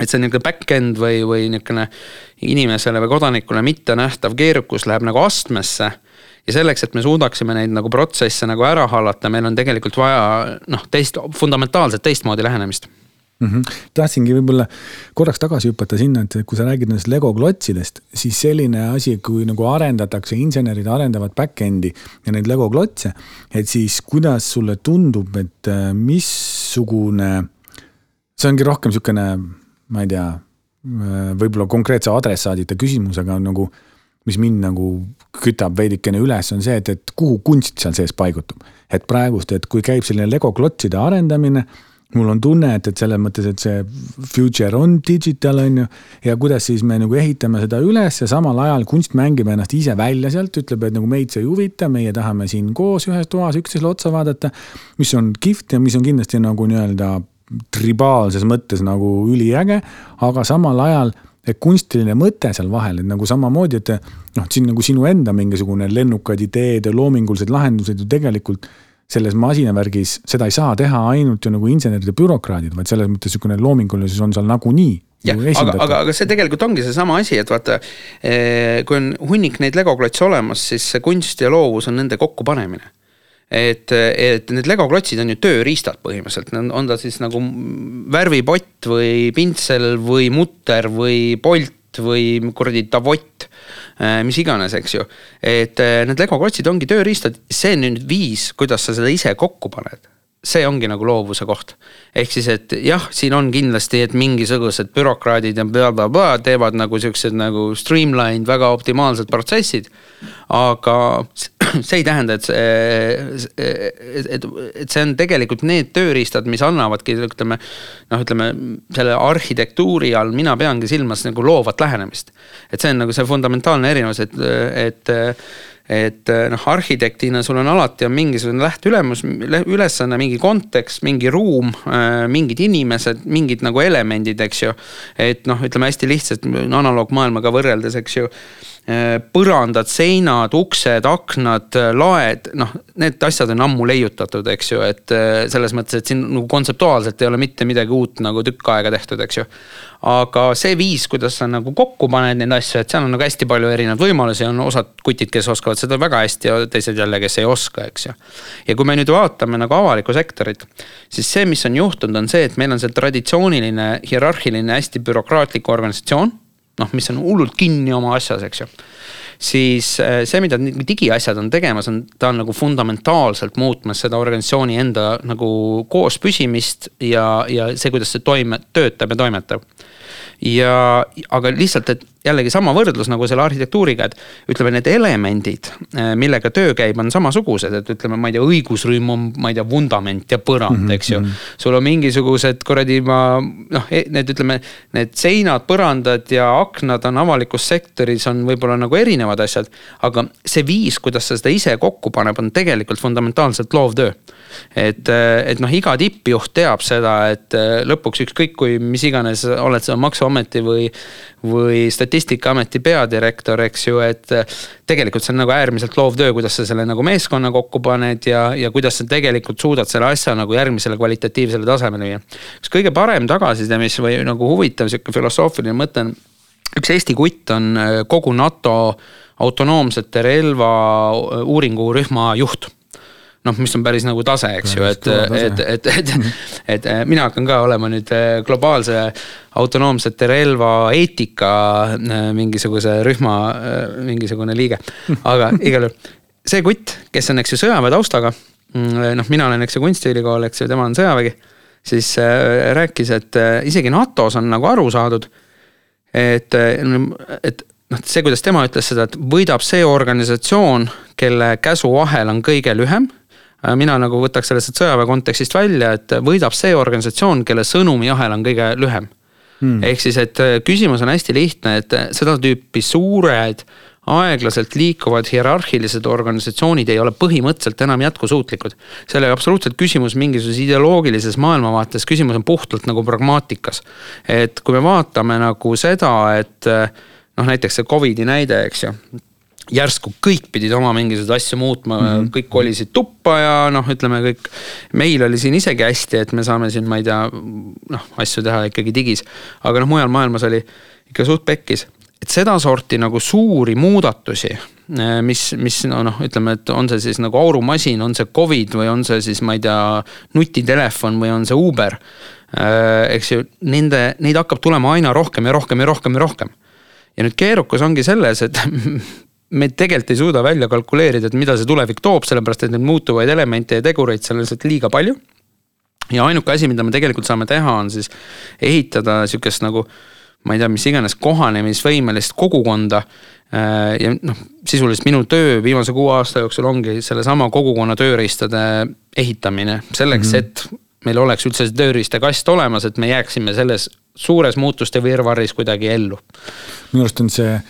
et see niisugune back-end või, või niisugune inimesele või kodanikule mittenähtav keerukus läheb nagu astmesse ja selleks, et me suudaksime neid nagu protsesse nagu ära hallata, meil on tegelikult vaja noh, teist, fundamentaalselt teistmoodi lähenemist mm. -hmm. tahtsingi võib-olla korraks tagasi hüpata sinna, et kui sa räägid nendest Lego klotsidest, siis selline asi, kui nagu arendatakse, insenerid arendavad back-end'i ja neid Lego klotse, et siis kuidas sulle tundub, et äh, missugune, see ongi rohkem sihukene, ma ei tea, äh, võib-olla konkreetse adressaadita küsimusega nagu mis mind nagu kütab veidikene üles, on see, et, et kuhu kunst seal sees paigutub. et praegust, et kui käib selline Lego klotside arendamine mul on tunne, et, et selles mõttes, et see future on digital, on ju. ja kuidas siis me nagu ehitame seda üles ja samal ajal kunst mängib ennast ise välja sealt, ütleb, et nagu meid see ei huvita, meie tahame siin koos ühes toas üksteisele otsa vaadata. mis on kihvt ja mis on kindlasti nagu nii-öelda tribaalses mõttes nagu üliäge, aga samal ajal kunstiline mõte seal vahel, et nagu samamoodi, et noh, siin nagu sinu enda mingisugune lennukad ideed ja loomingulised lahendused ju tegelikult selles masinavärgis seda ei saa teha ainult ju nagu insenerid ja bürokraadid, vaid selles mõttes niisugune loomingulisus on seal nagunii jah, aga, aga, aga see tegelikult ongi seesama asi, et vaata, eh, kui on hunnik neid legoklotse olemas, siis see kunst ja loovus on nende kokkupanemine. et, et need legoklotsid on ju tööriistad põhimõtteliselt, on ta siis nagu värvipott või pintsel või mutter või polt või kuradi davott mis iganes, eks ju. et äh, need Lego klotsid ongi tööriistad, see on nüüd viis, kuidas sa seda ise kokku paned see ongi nagu loovuse koht. ehk siis, et jah, siin on kindlasti, et mingisugused bürokraadid ja blablabla teevad nagu siuksed nagu streamlined, väga optimaalsed protsessid. aga see ei tähenda, et see, et, et, et see on tegelikult need tööriistad, mis annavadki, ütleme. noh, ütleme selle arhitektuuri all mina peangi silmas nagu loovat lähenemist. et see on nagu see fundamentaalne erinevus, et, et et noh, arhitektina sul on alati on mingisugune lähteülemus, ülesanne, mingi kontekst, mingi ruum, eh, mingid inimesed, mingid nagu elemendid, eks ju. et noh, ütleme hästi lihtsalt analoogmaailmaga võrreldes, eks ju põrandad, seinad, uksed, aknad, laed, noh, need asjad on ammu leiutatud, eks ju, et selles mõttes, et siin nagu kontseptuaalselt ei ole mitte midagi uut nagu tükk aega tehtud, eks ju aga see viis, kuidas sa nagu kokku paned neid asju, et seal on nagu hästi palju erinevaid võimalusi, on osad kutid, kes oskavad seda väga hästi ja teised jälle, kes ei oska, eks ju. ja kui me nüüd vaatame nagu avalikku sektorit, siis see, mis on juhtunud, on see, et meil on see traditsiooniline, hierarhiline, hästi bürokraatlik organisatsioon. Noh, mis on hullult kinni oma asjas, eks ju. Siis äh, see, mida digiasjad on tegemas, on, ta on nagu fundamentaalselt muutmas seda organisatsiooni enda nagu koos püsimist ja, ja see, kuidas see toime, töötab ja toimetab. Ja, aga lihtsalt, et jällegi sama võrdlus nagu selle arhitektuuriga, et ütleme, need elemendid, äh, millega töö käib, on samasugused, et ütleme, ma ei tea, õigusrühm on, ma ei tea, vundament ja põrand mm, -hmm. eks ju. Mhm. sul on mingisugused kuradi ma noh, e, need ütleme, need seinad, põrandad ja aknad on avalikus sektoris on võib-olla nagu erinevad asjad. aga see viis, kuidas sa seda ise kokku paneb, on tegelikult fundamentaalselt loovtöö et, et noh, iga tippjuht teab seda, et äh, lõpuks ükskõik kui, mis iganes oled sa maksuameti või, või statistikaameti peadirektor, eks ju, et äh, tegelikult see on nagu äärmiselt loov töö, kuidas sa selle nagu meeskonna kokku paned ja, ja kuidas sa tegelikult suudad selle asja nagu järgmisele kvalitatiivsele tasemele viia. üks kõige parem tagasiside, mis või nagu huvitav sihuke filosoofiline mõte on, üks Eesti kutt on äh, kogu NATO autonoomsete relva uuringurühma juht noh, mis on päris nagu tase, eks ju, et, et, et, et, et mina hakkan ka olema nüüd äh, globaalse autonoomsete relva eetika äh, mingisuguse rühma äh, mingisugune liige. aga igal juhul see kutt, kes on, eks ju, sõjaväe taustaga, mm, noh, mina olen, eks ju, kunstiülikool, eks ju, tema on sõjavägi, siis rääkis, et isegi NATO-s on nagu aru saadud, et, et noh, see, kuidas tema ütles seda, et võidab see organisatsioon, kelle käsuahel on kõige lühem mina nagu võtaks sellest sõjaväe kontekstist välja, et võidab see organisatsioon, kelle sõnumiahel on kõige lühem hmm.. ehk siis, et äh, küsimus on hästi lihtne, et äh, seda tüüpi suured aeglaselt liikuvad hierarhilised organisatsioonid ei ole põhimõtteliselt enam jätkusuutlikud. seal ei ole absoluutselt küsimus mingisuguses ideoloogilises maailmavaates, küsimus on puhtalt nagu pragmaatikas. et kui me vaatame nagu seda, et noh, näiteks see Covidi näide, eks ju järsku kõik pidid oma mingisuguseid asju muutma mm, -hmm. kõik kolisid tuppa ja noh, ütleme kõik. meil oli siin isegi hästi, et me saame siin, ma ei tea, noh asju teha ikkagi digis. aga noh, mujal maailmas oli ikka suht pekkis. et sedasorti nagu suuri muudatusi, eh, mis, mis noh no,, ütleme, et on see siis nagu aurumasin, on see Covid või on see siis, ma ei tea, nutitelefon või on see Uber. Eh, eks ju, nende, neid hakkab tulema aina rohkem ja rohkem ja rohkem ja rohkem ja nüüd keerukus ongi selles, et me tegelikult ei suuda välja kalkuleerida, et mida see tulevik toob, sellepärast et neid muutuvaid elemente ja tegureid seal on lihtsalt liiga palju. ja ainuke asi, mida me tegelikult saame teha, on siis ehitada sihukest nagu ma ei tea, mis iganes kohanemisvõimelist kogukonda. Äh, ja noh, sisuliselt minu töö viimase kuue aasta jooksul ongi sellesama kogukonna tööriistade ehitamine selleks mm, -hmm. et meil oleks üldse see tööriistakast olemas, et me jääksime selles suures muutuste virvarris kuidagi ellu. minu arust on see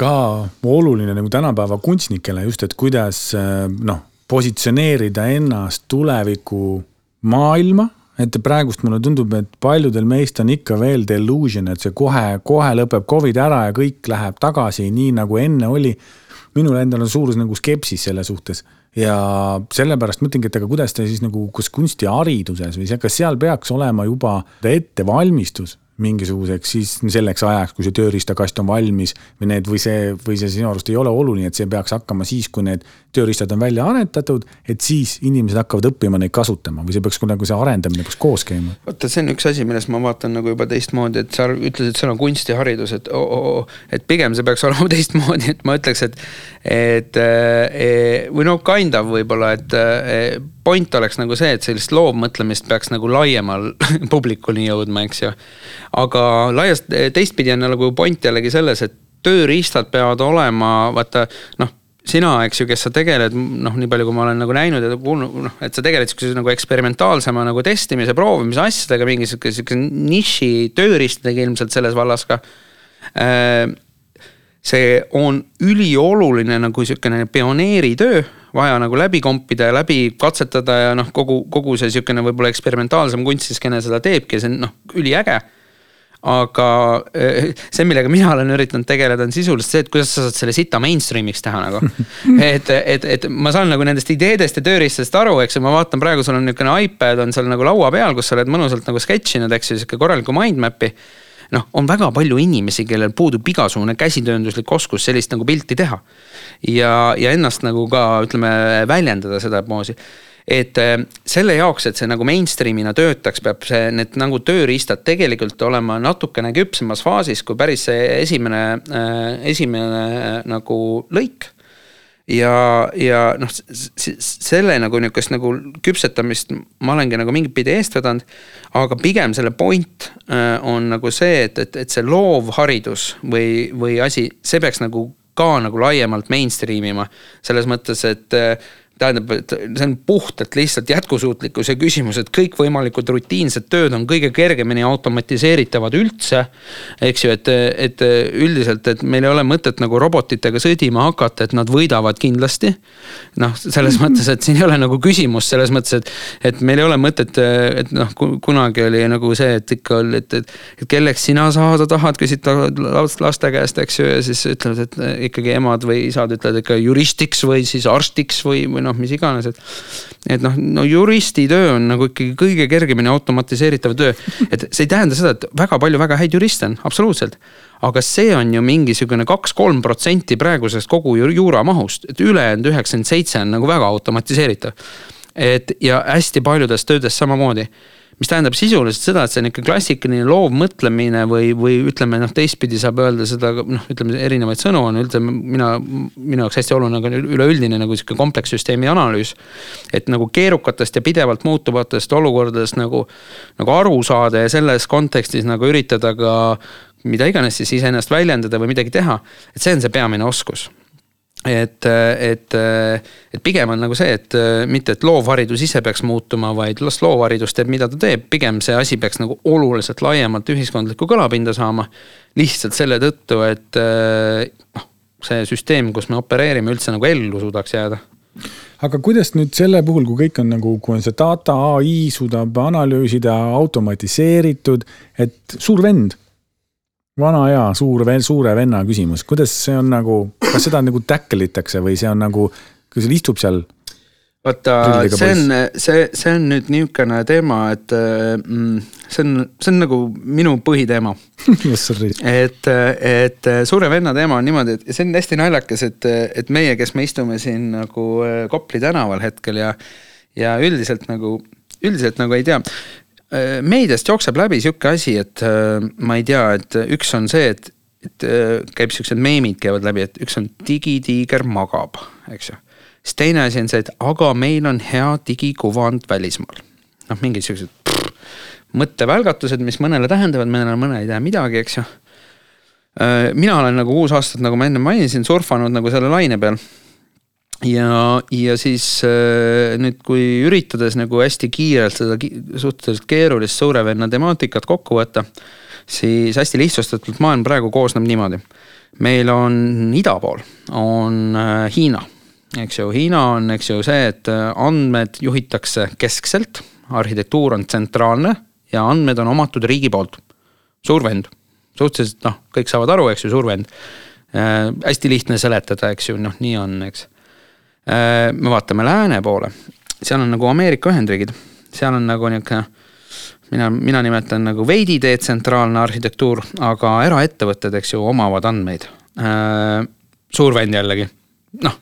ka oluline nagu tänapäeva kunstnikele just, et kuidas äh, noh, positsioneerida ennast tuleviku maailma. et praegust mulle tundub, et paljudel meist on ikka veel delusion, et see kohe, kohe lõpeb Covid ära ja kõik läheb tagasi nii nagu enne oli. minul endal on suur nagu skepsis selle suhtes ja sellepärast mõtlengi, et aga kuidas ta siis nagu, kas kunstihariduses või see, kas seal peaks olema juba ettevalmistus mingisuguseks siis selleks ajaks, kui see tööriistakast on valmis või need või see, või see sinu arust ei ole oluline, et see peaks hakkama siis, kui need tööriistad on välja aretatud, et siis inimesed hakkavad õppima neid kasutama või see peaks nagu see arendamine peaks koos käima? vaata, see on üks asi, millest ma vaatan nagu juba teistmoodi, et sa ütlesid, on kunstiharidus, et oo, oo, et pigem see peaks olema teistmoodi, et ma ütleks, et, et või no kind of võib-olla, et point oleks nagu see, et sellist loovmõtlemist peaks nagu laiemal publikuni jõudma, eks ju. aga laiast, teistpidi on nagu point jällegi selles, et tööriistad peavad olema, vaata noh sina, eks ju, kes sa tegeled, noh, nii palju, kui ma olen nagu näinud ja kuulnud, noh, et sa tegeled sihukese nagu eksperimentaalsema nagu testimise, proovimise asjadega, mingi sihuke, sihuke niši tööriistadega ilmselt selles vallas ka. Äh, see on ülioluline nagu sihukene pioneeritöö vaja nagu läbi kompida ja läbi katsetada ja noh, kogu, kogu see sihukene võib-olla eksperimentaalsem kunstiskeene seda teebki ja see on noh, üliäge aga eh, see, millega mina olen üritanud tegeleda, on sisuliselt see, et kuidas sa saad selle sita mainstream'iks teha nagu. et, et, et ma saan nagu nendest ideedest ja tööriistadest aru, eks ju, ma vaatan praegu, sul on niisugune iPad on seal nagu laua peal, kus sa oled mõnusalt nagu sketšinud, eks ju, sihuke korralikku mind map'i noh, on väga palju inimesi, kellel puudub igasugune käsitöönduslik oskus sellist nagu pilti teha. ja, ja ennast nagu ka ütleme väljendada sedamoodi et äh, selle jaoks, et see nagu mainstream'ina töötaks, peab see, need nagu tööriistad tegelikult olema natukene küpsemas faasis, kui päris see esimene, äh, esimene äh, nagu lõik ja, ja noh, selle nagu nihukest nagu küpsetamist ma olengi nagu mingit pidi eest vedanud. aga pigem selle point äh, on nagu see, et, et, et see loovharidus või, või asi, see peaks nagu ka nagu laiemalt mainstream ima. selles mõttes, et äh, tähendab, et see on puhtalt lihtsalt jätkusuutlikkuse küsimus, et kõikvõimalikud rutiinsed tööd on kõige kergemini automatiseeritavad üldse. eks ju, et, et üldiselt, et meil ei ole mõtet nagu robotitega sõdima hakata, et nad võidavad kindlasti. noh, selles mõttes, et siin ei ole nagu küsimus selles mõttes, et, et meil ei ole mõtet, et noh, kunagi oli nagu see, et ikka oli, et, et, et kelleks sina saada tahad, küsid laste käest, eks ju, ja siis ütlevad, et ikkagi emad või isad ütlevad ikka juristiks või siis arstiks või, või noh noh, mis iganes, et. et noh, no juristi töö on nagu ikkagi kõige kergemini automatiseeritav töö. et see ei tähenda seda, et väga palju väga häid juriste on, absoluutselt. aga see on ju mingisugune kaks-kolm protsenti praegusest kogu juura mahust, et ülejäänud üheksakümmend seitse on nagu väga automatiseeritav. et ja hästi paljudes töödes samamoodi mis tähendab sisuliselt seda, et see on ikka klassikaline loovmõtlemine või, või ütleme noh, teistpidi saab öelda seda noh, ütleme erinevaid sõnu on ütleme mina, minu jaoks hästi oluline on üleüldine nagu sihuke komplekssüsteemi analüüs. et nagu keerukatest ja pidevalt muutuvatest olukordadest nagu, nagu aru saada ja selles kontekstis nagu üritada ka mida iganes siis iseennast väljendada või midagi teha, et see on see peamine oskus et, et, et pigem on nagu see, et mitte, et loovharidus ise peaks muutuma, vaid las loovharidus teeb, mida ta teeb, pigem see asi peaks nagu oluliselt laiemalt ühiskondlikku kõlapinda saama. lihtsalt selle tõttu, et noh, see süsteem, kus me opereerime, üldse nagu ellu suudaks jääda aga kuidas nüüd selle puhul, kui kõik on nagu, kui on see data, ai suudab analüüsida, automatiseeritud, et suur vend vana hea suur, suure venna küsimus, kuidas see on nagu, kas seda nagu tackle itakse või see on nagu, kui seal istub seal vaata, see on, see, see on nüüd niisugune teema, et mm, see on, see on nagu minu põhiteema. Et, et suure venna teema on niimoodi, et see on hästi naljakas, et, et meie, kes me istume siin nagu Kopli tänaval hetkel ja, ja üldiselt nagu, üldiselt nagu ei tea meediast jookseb läbi sihuke asi, et äh, ma ei tea, et üks on see, et, et äh, käib siuksed meemid käivad läbi, et üks on digitiiger magab, eks ju. siis teine asi on see, et aga meil on hea digikuvand välismaal. noh, mingid siuksed mõttevälgatused, mis mõnele tähendavad, mõnele, mõnele ei tähenda midagi, eks ju. mina olen nagu kuus aastat, nagu ma enne mainisin, surfanud nagu selle laine peal ja, ja siis äh, nüüd, kui üritades nagu hästi kiirelt seda suhteliselt keerulist suure venna temaatikat kokku võtta, siis hästi lihtsustatult maailm praegu koosneb niimoodi. meil on ida pool, on äh, Hiina, eks ju, Hiina on, eks ju, see, et äh, andmed juhitakse keskselt, arhitektuur on tsentraalne ja andmed on omatud riigi poolt. suur vend, suhteliselt noh, kõik saavad aru, eks ju, suur vend äh,. hästi lihtne seletada, eks ju, noh, nii on, eks me vaatame lääne poole, seal on nagu Ameerika Ühendriigid, seal on nagu niisugune mina, mina nimetan nagu veidi detsentraalne arhitektuur, aga eraettevõtted, eks ju, omavad andmeid. Äh, suur vend jällegi, noh.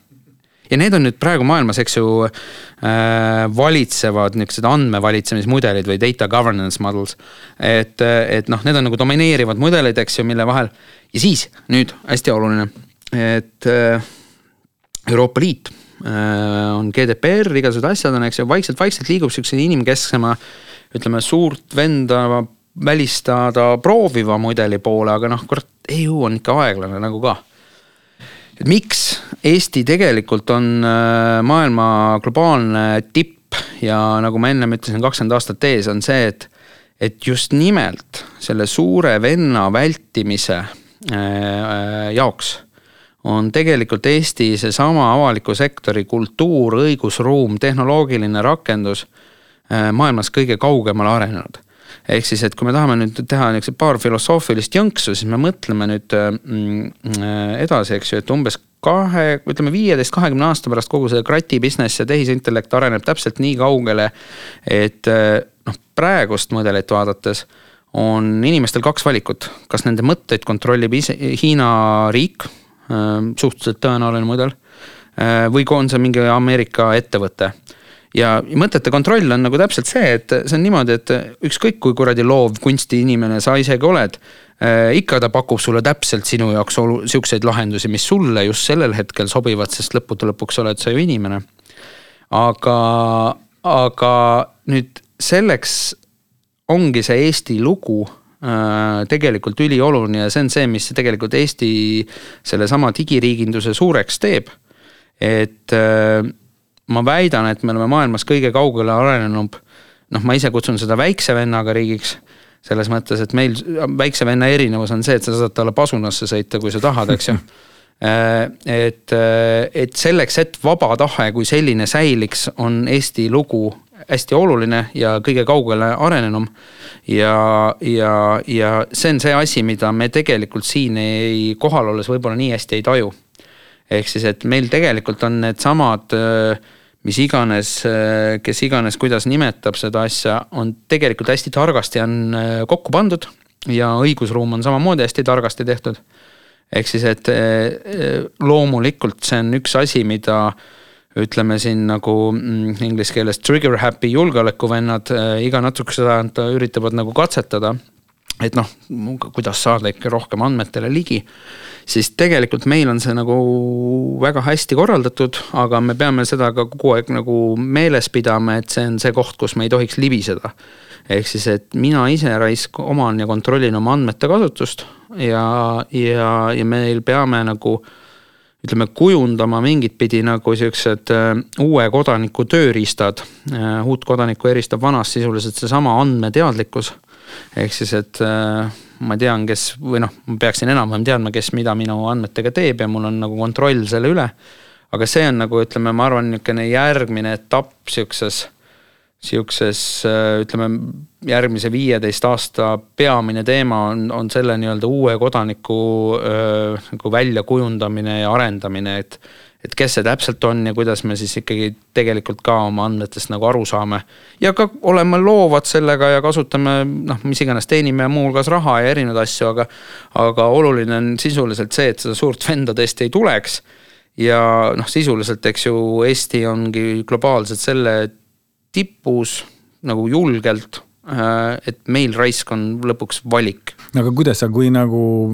ja need on nüüd praegu maailmas, eks ju äh,, valitsevad niisugused andmevalitsemismudelid või data governance models. et, et noh, need on nagu domineerivad mudelid, eks ju, mille vahel ja siis nüüd hästi oluline, et äh, Euroopa Liit Äh, on GDPR, igasugused asjad on, eks ju, vaikselt-vaikselt liigub sihukese inimkesksema, ütleme suurt venda välistada prooviva mudeli poole, aga noh, kurat, EU on ikka aeglane nagu ka. et miks Eesti tegelikult on äh, maailma globaalne tipp ja nagu ma ennem ütlesin, kakskümmend aastat ees on see, et, et just nimelt selle suure venna vältimise äh, jaoks on tegelikult Eesti seesama avaliku sektori kultuur, õigusruum, tehnoloogiline rakendus äh, maailmas kõige kaugemale arenenud. ehk siis, et kui me tahame nüüd teha niisugused paar filosoofilist jõnksu, siis me mõtleme nüüd mm, äh, edasi, eks ju, et umbes kahe, ütleme viieteist, kahekümne aasta pärast kogu see krati business ja tehisintellekt areneb täpselt nii kaugele, et äh, noh, praegust mudelit vaadates on inimestel kaks valikut, kas nende mõtteid kontrollib ise Hiina riik Äh, suhteliselt tõenäoline mudel. Äh, või kui on see mingi Ameerika ettevõte. ja mõtete kontroll on nagu täpselt see, et see on niimoodi, et ükskõik kui kuradi loov kunstiinimene sa isegi oled äh,. ikka ta pakub sulle täpselt sinu jaoks olu-, siukseid lahendusi, mis sulle just sellel hetkel sobivad, sest lõppude lõpuks oled sa ju inimene. aga, aga nüüd selleks ongi see Eesti lugu tegelikult ülioluline ja see on see, mis tegelikult Eesti sellesama digiriiginduse suureks teeb. et äh, ma väidan, et me oleme maailmas kõige kaugele arenenud, noh, ma ise kutsun seda väikse vennaga riigiks selles mõttes, et meil väikse venna erinevus on see, et sa saad talle pasunasse sõita, kui sa tahad, eks ju. et, et selleks, et vaba tahe kui selline säiliks, on Eesti lugu hästi oluline ja kõige kaugele arenenum. ja, ja, ja see on see asi, mida me tegelikult siin ei, kohal olles võib-olla nii hästi ei taju. ehk siis, et meil tegelikult on needsamad äh, mis iganes, äh, kes iganes, kuidas nimetab seda asja, on tegelikult hästi targasti on äh, kokku pandud ja õigusruum on samamoodi hästi targasti tehtud. ehk siis, et loomulikult see on üks asi, mida ütleme siin nagu mm, inglise keeles trigger happy julgeolekuvennad iga natukese ajalt üritavad nagu katsetada. et noh, kuidas saada ikka rohkem andmetele ligi siis tegelikult meil on see nagu väga hästi korraldatud, aga me peame seda ka kogu aeg nagu meeles pidama, et see on see koht, kus me ei tohiks libiseda. ehk siis, et mina ise raisk oman ja kontrollin oma andmete kasutust ja, ja, ja meil peame nagu ütleme, kujundama mingit pidi nagu siuksed uh, uue kodaniku tööriistad uh,. uut kodanikku eristab vanast sisuliselt seesama andmeteadlikkus. ehk siis, et uh, ma tean, kes või noh, ma peaksin enam-vähem teadma, kes mida minu andmetega teeb ja mul on nagu kontroll selle üle. aga see on nagu ütleme, ma arvan, niisugune järgmine etapp sihukeses, sihukeses ütleme järgmise viieteist aasta peamine teema on, on selle nii-öelda uue kodaniku nagu väljakujundamine ja arendamine, et et kes see täpselt on ja kuidas me siis ikkagi tegelikult ka oma andmetest nagu aru saame. ja ka oleme loovad sellega ja kasutame noh, mis iganes, teenime muuhulgas raha ja erinevaid asju, aga. aga oluline on sisuliselt see, et seda suurt venda tõesti ei tuleks. ja noh, sisuliselt, eks ju, Eesti ongi globaalselt selle tipus nagu julgelt. Äh, et meil raisk on lõpuks valik. aga kuidas sa, kui nagu,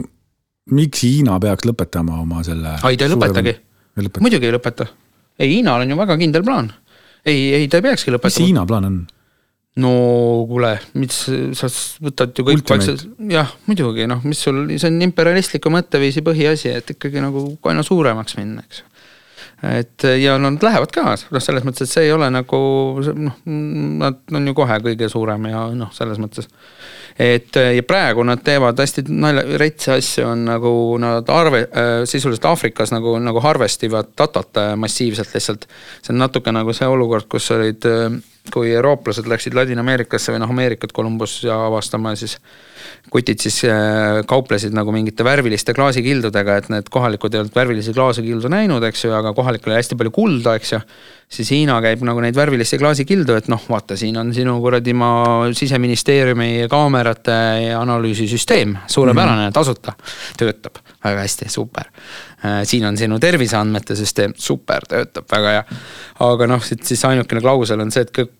miks Hiina peaks lõpetama oma selle? ei, ta ei lõpetagi muidugi ei lõpeta. ei, Hiinal on ju väga kindel plaan. ei, ei ta ei peakski lõpetama. mis Hiina plaan on? no kuule, mis sa võtad ju kõik vaikselt, jah, muidugi noh, mis sul, see on imperialistliku mõtteviisi põhiasi, et ikkagi nagu aina suuremaks minna, eks et ja nad lähevad ka, noh, selles mõttes, et see ei ole nagu noh, nad on ju kohe kõige suurem ja noh, selles mõttes et ja praegu nad teevad hästi nalja, retse asju on nagu nad arve äh,, sisuliselt Aafrikas nagu, nagu harvest ivad datat massiivselt lihtsalt. see on natuke nagu see olukord, kus olid, äh, kui eurooplased läksid Ladina-Ameerikasse või noh, Ameerikat Columbus ja avastama, siis kutid siis äh, kauplesid nagu mingite värviliste klaasikildudega, et need kohalikud ei olnud värvilisi klaasikildu näinud, eks ju, aga kohalikel oli hästi palju kulda, eks ju. siis Hiina käib nagu neid värvilisi klaasikildu, et noh, vaata, siin on sinu kuradi maa siseministeeriumi kaamerate analüüsisüsteem, suurepärane mm, -hmm. tasuta, töötab väga hästi, super. Äh, siin on sinu terviseandmete süsteem, super, töötab väga hea. aga noh, siis ainukene klausel on see, et kõik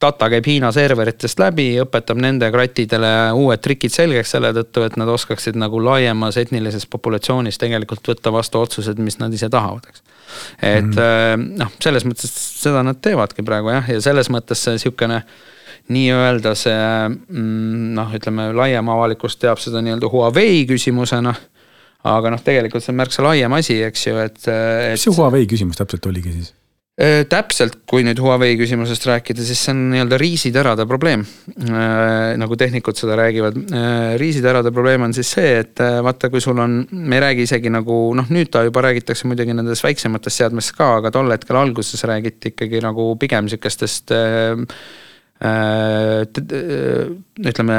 data käib Hiina serveritest läbi, õpetab nende kratidele uued trikid selgeks selle tõttu, et nad oskaksid nagu laiemas etnilises populatsioonis tegelikult võtta vastu otsused, mis nad ise tahavad, eks. et mm -hmm. noh, selles mõttes seda nad teevadki praegu jah, ja selles mõttes see sihukene nii-öelda see mm, noh, ütleme laiem avalikkus teab seda nii-öelda Huawei küsimusena aga noh, tegelikult see on märksa laiem asi, eks ju, et, et.... mis see Huawei küsimus täpselt oligi siis? Äh, täpselt, kui nüüd Huawei küsimusest rääkida, siis see on nii-öelda riisiterade probleem. Äh, nagu tehnikud seda räägivad. Äh, riisiterade probleem on siis see, et vaata, kui sul on, me ei räägi isegi nagu noh, nüüd ta juba räägitakse muidugi nendest väiksematest seadmetest ka, aga tol hetkel alguses räägiti ikkagi nagu pigem sihukestest Äh, ütleme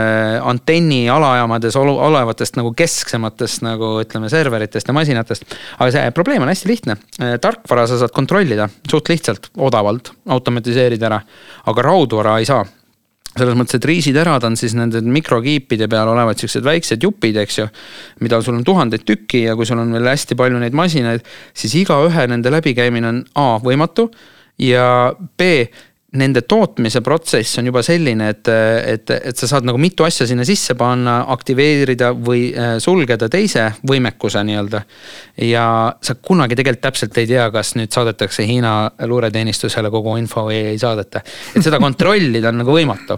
antenni alajaamades olevatest nagu kesksematest nagu ütleme serveritest ja masinatest. aga see probleem on hästi lihtne, äh, tarkvara sa saad kontrollida suht lihtsalt, odavalt, automatiseerida ära, aga raudvara ei saa selles mõttes, et riisiterad on siis nende mikrokiipide peal olevad siuksed väiksed jupid, eks ju. mida sul on tuhandeid tükki ja kui sul on veel hästi palju neid masinaid, siis igaühe nende läbikäimine on A võimatu ja B nende tootmise protsess on juba selline, et, et, et sa saad nagu mitu asja sinna sisse panna, aktiveerida või äh, sulgeda teise võimekuse nii-öelda. ja sa kunagi tegelikult täpselt ei tea, kas nüüd saadetakse Hiina luureteenistusele kogu info või ei saadeta. et seda kontrollida on nagu võimatu.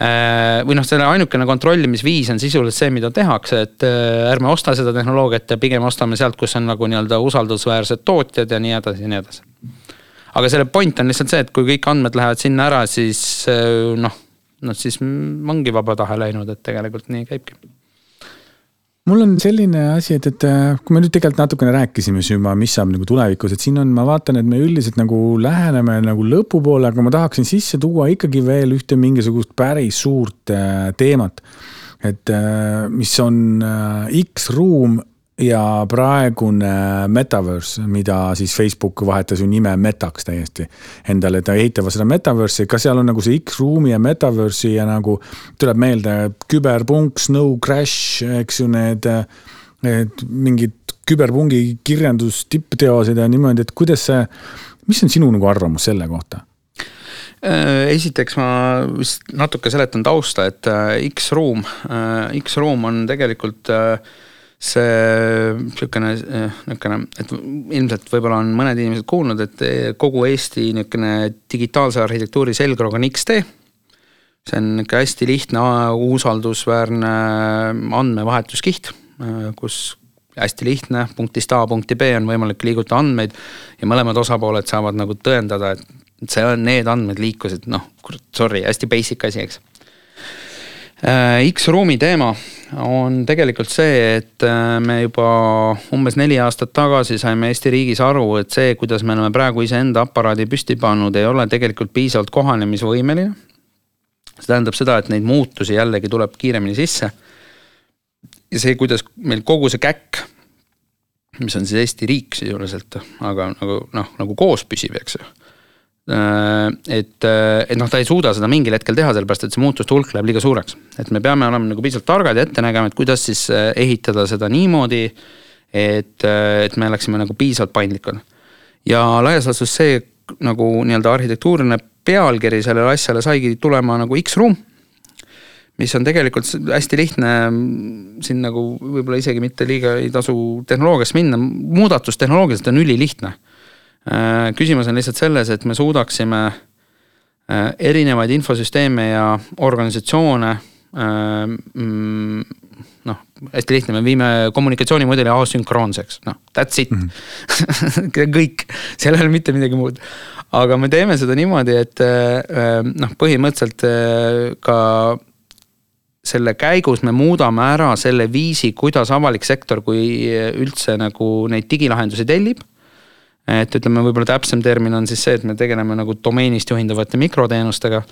Äh, või noh, selle ainukene kontrollimisviis on sisuliselt see, mida tehakse, et äh, ärme osta seda tehnoloogiat ja pigem ostame sealt, kus on nagu nii-öelda usaldusväärsed tootjad ja nii edasi ja nii edasi aga selle point on lihtsalt see, et kui kõik andmed lähevad sinna ära, siis äh, noh, noh siis ongi vaba tahe läinud, et tegelikult nii käibki mul on selline asi, et, et äh, kui me nüüd tegelikult natukene rääkisime siin juba, mis saab nagu tulevikus, et siin on, ma vaatan, et me üldiselt nagu läheneme nagu lõpupoole, aga ma tahaksin sisse tuua ikkagi veel ühte mingisugust päris suurt äh, teemat. et mis on X-ruum ja praegune metaverse, mida siis Facebook vahetas ju nime Metaks täiesti endale, ta ehitavad seda metaverse'i, kas seal on nagu see X-ruumi ja metaverse'i ja nagu tuleb meelde küberpunk, Snow Crash, eks ju, need, need mingid küberpungi kirjandus tippteosed ja niimoodi, et kuidas see, mis on sinu nagu arvamus selle kohta? Äh, esiteks ma vist natuke seletan tausta, et äh, X-ruum, äh, X-ruum on tegelikult äh, see niisugune, niisugune, et ilmselt võib-olla on mõned inimesed kuulnud, et kogu Eesti niisugune digitaalse arhitektuuri selgroog on X-tee. see on niisugune hästi lihtne, usaldusväärne andmevahetuskiht, kus hästi lihtne, punktist A punkti B on võimalik liigutada andmeid ja mõlemad osapooled saavad nagu tõendada, et see on, need andmed liikusid, noh, sorry, hästi basic asi, eks X-ruumi teema on tegelikult see, et äh, me juba umbes neli aastat tagasi saime Eesti riigis aru, et see, kuidas me oleme praegu iseenda aparaadi püsti pannud, ei ole tegelikult piisavalt kohanemisvõimeline. see tähendab seda, et neid muutusi jällegi tuleb kiiremini sisse. ja see, kuidas meil kogu see käkk, mis on siis Eesti riik sisuliselt, aga nagu noh, nagu koos püsib, eks ju Äh, et, äh, et noh, ta ei suuda seda mingil hetkel teha, sellepärast et see muutuste hulk läheb liiga suureks. et me peame olema nagu piisavalt targad ja ette nägema, et kuidas siis äh, ehitada seda niimoodi, et, et me oleksime nagu piisavalt paindlikud. ja laias laastus see nagu nii-öelda arhitektuuriline pealkiri sellele asjale saigi tulema nagu X-ruum mis on tegelikult hästi lihtne, siin nagu võib-olla isegi mitte liiga ei tasu tehnoloogiasse minna, muudatus tehnoloogiliselt on ülilihtne Äh, küsimus on lihtsalt selles, et me suudaksime äh, erinevaid infosüsteeme ja organisatsioone äh, mm, noh, hästi lihtne, me viime kommunikatsioonimudeli asünkroonseks, noh, that's it mm. -hmm. kõik, seal ei ole mitte midagi muud. aga me teeme seda niimoodi, et noh, põhimõtteliselt ka selle käigus me muudame ära selle viisi, kuidas avalik sektor, kui üldse nagu neid digilahendusi tellib et ütleme, võib-olla täpsem termin on siis see, et me tegeleme nagu domeenist juhindavate mikroteenustega.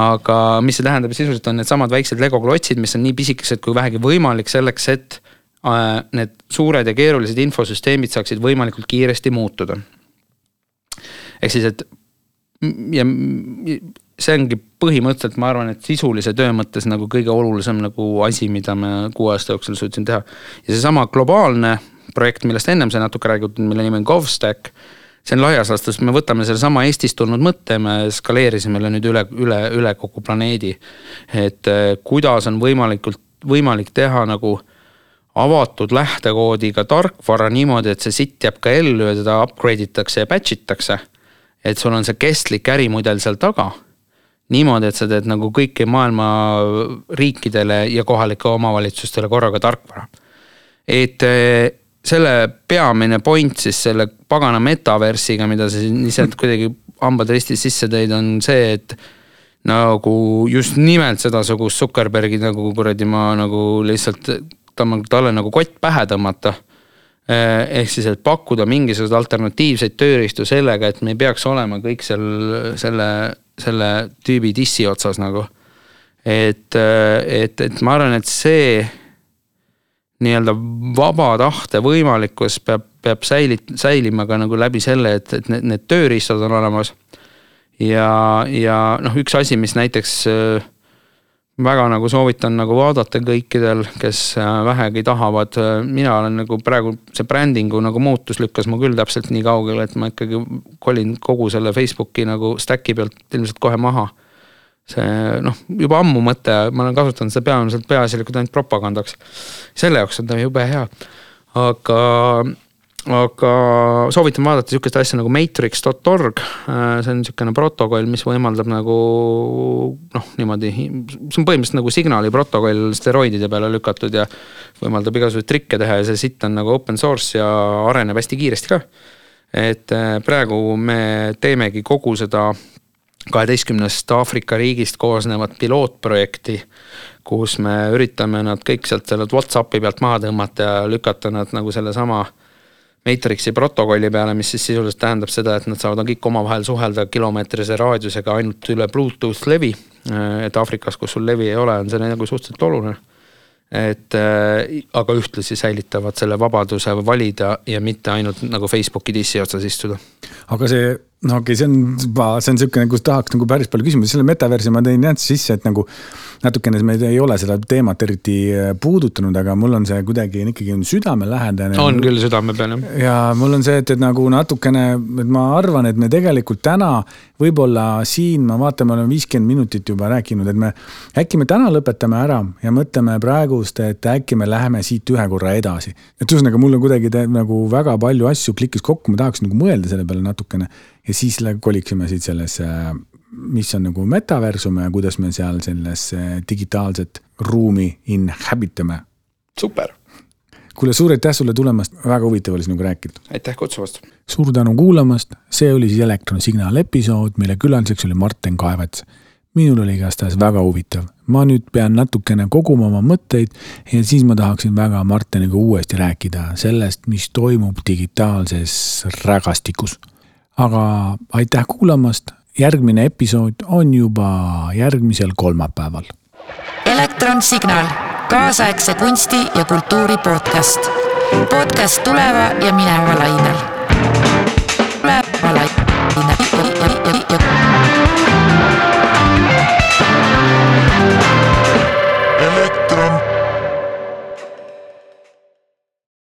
aga mis see tähendab sisuliselt on needsamad väiksed Lego klotsid, mis on nii pisikesed kui vähegi võimalik selleks, et äh, need suured ja keerulised infosüsteemid saaksid võimalikult kiiresti muutuda. ehk siis, et ja see ongi põhimõtteliselt, ma arvan, et sisulise töö mõttes nagu kõige olulisem nagu asi, mida me kuue aasta jooksul suutsime teha. ja seesama globaalne projekt, millest ennem sai natuke räägitud, mille nimi on GovStack. see on laias laastus, me võtame sellesama Eestist tulnud mõtte, me skaleerisime selle nüüd üle, üle, üle kogu planeedi. et eh, kuidas on võimalikult, võimalik teha nagu avatud lähtekoodiga tarkvara niimoodi, et see sitt jääb ka ellu ja teda upgrade itakse ja batch itakse. et sul on see kestlik ärimudel seal taga niimoodi, et sa teed nagu kõiki maailma riikidele ja kohalikele omavalitsustele korraga tarkvara. et eh, selle peamine point siis selle pagana metaversiga, mida sa siin ise kuidagi hambad ristis sisse tõid, on see, et nagu just nimelt sedasugust Zuckerbergi nagu kuradi ma nagu lihtsalt talle nagu kott pähe tõmmata. Eh, ehk siis, et pakkuda mingisuguseid alternatiivseid tööriistu sellega, et me ei peaks olema kõik seal selle, selle tüübi dissi otsas nagu. et, eh, et, et ma arvan, et see nii-öelda vaba tahte võimalikkus peab, peab säilit-, säilima ka nagu läbi selle, et, et need, need tööriistad on olemas. ja, ja noh, üks asi, mis näiteks väga nagu soovitan nagu vaadata kõikidel, kes äh, vähegi tahavad. mina olen nagu praegu see brändingu nagu muutus lükkas mu küll täpselt nii kaugele, et ma ikkagi kolin kogu selle Facebooki nagu stack'i pealt ilmselt kohe maha. See noh, juba ammu mõte, ma olen kasutanud seda peamiselt peaasjalikult ainult propagandaks. selle jaoks on ta jube hea, aga aga soovitan vaadata sihukest asja nagu matrix.org. Äh, see on sihukene protokoll, mis võimaldab nagu noh, niimoodi, see on põhimõtteliselt nagu signaali protokoll steroidide peale lükatud ja võimaldab igasuguseid trikke teha ja see sitt on nagu open source ja areneb hästi kiiresti ka. et äh, praegu me teemegi kogu seda kaheteistkümnest Aafrika riigist koosnevat pilootprojekti, kus me üritame nad kõik sealt sellelt Whatsappi pealt maha tõmmata ja lükata nad nagu sellesama Matrixi protokolli peale, mis siis sisuliselt tähendab seda, et nad saavad kõik omavahel suhelda kilomeetrise raadiusega ainult üle Bluetooth levi. et Aafrikas, kus sul levi ei ole, on see nagu suhteliselt oluline. et äh, aga ühtlasi säilitavad selle vabaduse valida ja mitte ainult nagu Facebooki dissi otsas istuda. aga see, no okei okay,, see on juba, see on niisugune, kus tahaks nagu päris palju küsimusi, selle metaversi ma tõin jah sisse, et nagu natukene me ei ole seda teemat eriti äh, puudutanud, aga mul on see kuidagi ikkagi on südamelähedane. on küll südame peal jah. ja mul on see, et, et nagu natukene, et ma arvan, et me tegelikult täna võib-olla siin ma vaatan, me oleme viiskümmend minutit juba rääkinud, et me äkki me täna lõpetame ära ja mõtleme praegust, et äkki me läheme siit ühe korra edasi. et ühesõnaga, mul on kuidagi te, nagu väga palju asju klikkis kokku, ma tahaks nagu mõelda selle peale natukene ja siis koliksime siit sellesse mis on nagu metaversum ja kuidas me seal selles digitaalset ruumi inhabit ame. super. kuule, suur aitäh sulle tulemast, väga huvitav oli sinuga rääkida. aitäh kutsumast. suur tänu kuulamast, see oli siis Elektronsignaal episood, mille külaliseks oli Martin Kaevats. minul oli igastahes väga huvitav, ma nüüd pean natukene koguma oma mõtteid ja siis ma tahaksin väga Martiniga uuesti rääkida sellest, mis toimub digitaalses rägastikus aga aitäh kuulamast, järgmine episood on juba järgmisel kolmapäeval. elektronsignaal, kaasaegse kunsti ja kultuuri podcast. podcast tuleva ja mineva lainel. tuleva lainel.